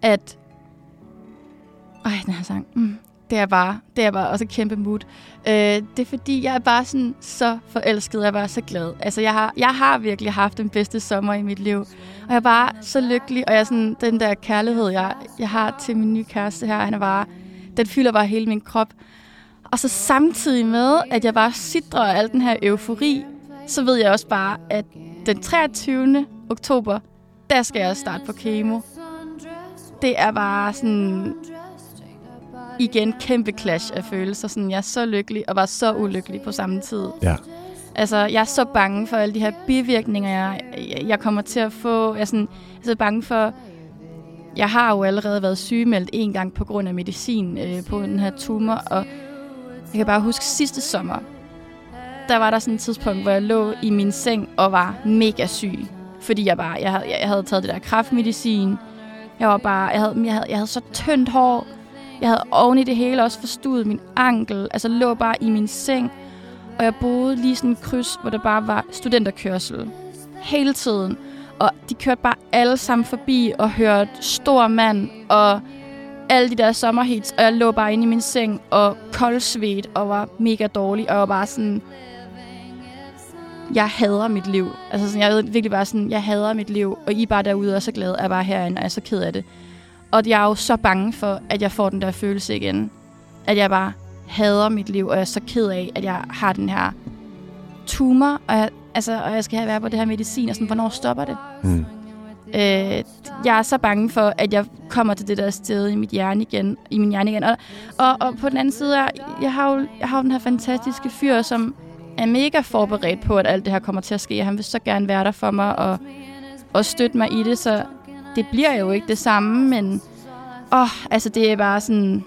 At... Ej, den her sang. Mm, det er bare, det er bare også et kæmpe mood. Øh, det er fordi, jeg er bare sådan så forelsket, jeg er bare så glad. Altså, jeg har, jeg har virkelig haft den bedste sommer i mit liv. Og jeg er bare så lykkelig, og jeg er sådan, den der kærlighed, jeg, jeg har til min nye kæreste her, han er bare den fylder bare hele min krop. Og så samtidig med, at jeg bare sidder af al den her eufori, så ved jeg også bare, at den 23. oktober, der skal jeg starte på kemo. Det er bare sådan igen kæmpe clash af følelser. Sådan, jeg er så lykkelig og var så ulykkelig på samme tid. Ja. Altså, jeg er så bange for alle de her bivirkninger, jeg, jeg kommer til at få. Jeg er, sådan, jeg er så bange for jeg har jo allerede været sygemeldt en gang på grund af medicin øh, på den her tumor, og jeg kan bare huske sidste sommer, der var der sådan et tidspunkt, hvor jeg lå i min seng og var mega syg. Fordi jeg bare, jeg havde, jeg havde taget det der kraftmedicin, Jeg var bare, jeg havde, jeg havde, jeg havde så tyndt hår. Jeg havde oven i det hele også forstudet min ankel. Altså lå bare i min seng. Og jeg boede lige sådan en kryds, hvor der bare var studenterkørsel. Hele tiden. Og de kørte bare alle sammen forbi og hørte Stor Mand og alle de der sommerhits. Og jeg lå bare inde i min seng og koldsvedt og var mega dårlig. Og jeg var bare sådan, jeg hader mit liv. Altså sådan, jeg ved virkelig bare sådan, jeg hader mit liv, og I er bare derude og er så glade, at jeg er bare herinde, og jeg er så ked af det. Og jeg er jo så bange for, at jeg får den der følelse igen. At jeg bare hader mit liv, og jeg er så ked af, at jeg har den her tumor, og jeg, altså, og jeg skal have være på det her medicin, og sådan, hvornår stopper det? Mm. Øh, jeg er så bange for, at jeg kommer til det der sted i mit hjerne igen, i min hjerne igen. Og, og, og på den anden side, jeg, jeg har jo jeg har jo den her fantastiske fyr, som er mega forberedt på, at alt det her kommer til at ske. Han vil så gerne være der for mig og, og støtte mig i det, så det bliver jo ikke det samme, men åh, altså det er bare sådan...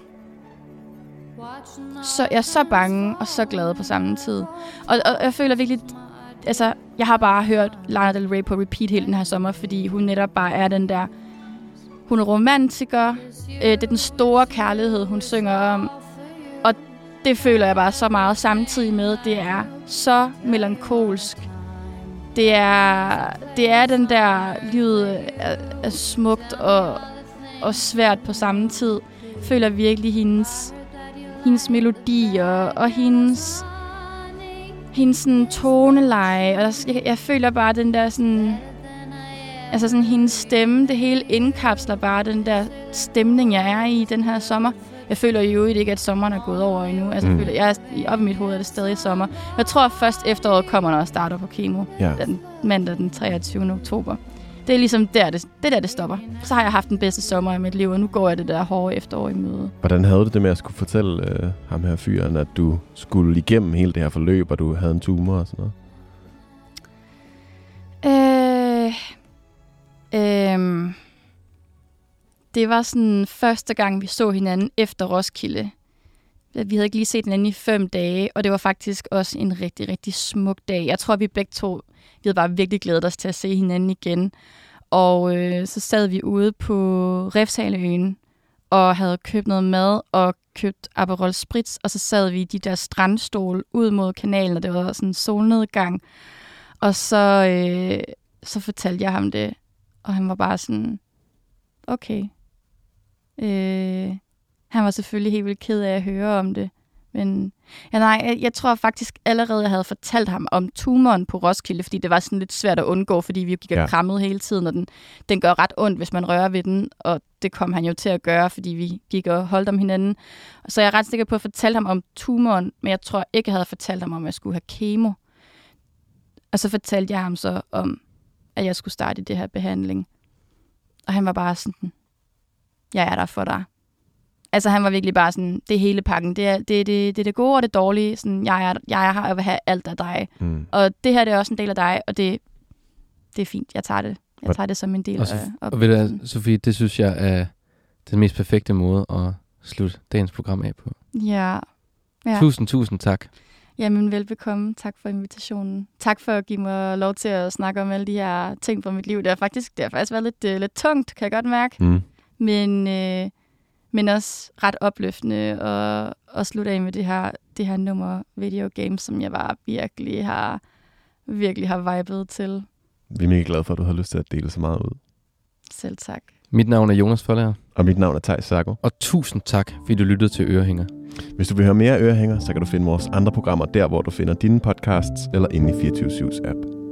Så jeg er så bange og så glad på samme tid. Og, og jeg føler virkelig, altså jeg har bare hørt Lana Del Rey på repeat hele den her sommer, fordi hun netop bare er den der, hun er romantiker, øh, det er den store kærlighed, hun synger om, og det føler jeg bare så meget samtidig med, det er så melankolsk. Det er, det er den der, livet er, er smukt og, og svært på samme tid. Jeg føler virkelig hendes, hendes melodi og, og hendes, hendes sådan toneleje. Og jeg, jeg føler bare den der sådan... Altså sådan hendes stemme, det hele indkapsler bare den der stemning, jeg er i den her sommer. Jeg føler jo ikke, at sommeren er gået over endnu. Altså, mm. jeg føler, jeg er, op i mit hoved er det stadig sommer. Jeg tror først efteråret kommer, når jeg starter på kemo. Ja. Den mandag den 23. oktober. Det er ligesom der, det, det der, det stopper. Så har jeg haft den bedste sommer i mit liv, og nu går jeg det der hårde efterår i møde. Hvordan havde du det med at skulle fortælle øh, ham her fyren, at du skulle igennem hele det her forløb, og du havde en tumor og sådan noget? Øh, øh, det var sådan første gang, vi så hinanden efter Roskilde. Vi havde ikke lige set hinanden i fem dage, og det var faktisk også en rigtig, rigtig smuk dag. Jeg tror, vi begge to, vi havde bare virkelig glædet os til at se hinanden igen. Og øh, så sad vi ude på Refshaleøen og havde købt noget mad og købt Aperol Spritz, og så sad vi i de der strandstol ud mod kanalen, og det var sådan en solnedgang. Og så, øh, så fortalte jeg ham det, og han var bare sådan, okay, Øh, han var selvfølgelig helt vildt ked af at høre om det. Men ja, nej, jeg, jeg tror faktisk allerede, jeg havde fortalt ham om tumoren på Roskilde, fordi det var sådan lidt svært at undgå, fordi vi gik og ja. krammet hele tiden, og den, den gør ret ondt, hvis man rører ved den, og det kom han jo til at gøre, fordi vi gik og holdt om hinanden. Så jeg er ret sikker på at fortælle ham om tumoren, men jeg tror ikke, jeg havde fortalt ham om, at jeg skulle have kemo. Og så fortalte jeg ham så om, at jeg skulle starte i det her behandling. Og han var bare sådan, jeg er der for dig. Altså han var virkelig bare sådan, det hele pakken. Det er det, det, det, er det gode og det dårlige. Sådan, jeg, er, jeg er her og vil have alt af dig. Mm. Og det her det er også en del af dig, og det, det er fint. Jeg tager det. Jeg tager det som en del og, af Og ved du, Sofie, det synes jeg er den mest perfekte måde at slutte dagens program af på. Ja. ja. Tusind, tusind tak. Jamen, velbekomme. Tak for invitationen. Tak for at give mig lov til at snakke om alle de her ting fra mit liv. Det har faktisk, det har faktisk været lidt, uh, lidt tungt, kan jeg godt mærke. Mm men, øh, men også ret opløftende og, og slutte af med det her, det her nummer Video Games, som jeg bare virkelig har, virkelig har vibet til. Vi er mega glade for, at du har lyst til at dele så meget ud. Selv tak. Mit navn er Jonas Forlager. Og mit navn er Thijs Sago. Og tusind tak, fordi du lyttede til Ørehænger. Hvis du vil høre mere Ørehænger, så kan du finde vores andre programmer der, hvor du finder dine podcasts, eller inde i 24 app.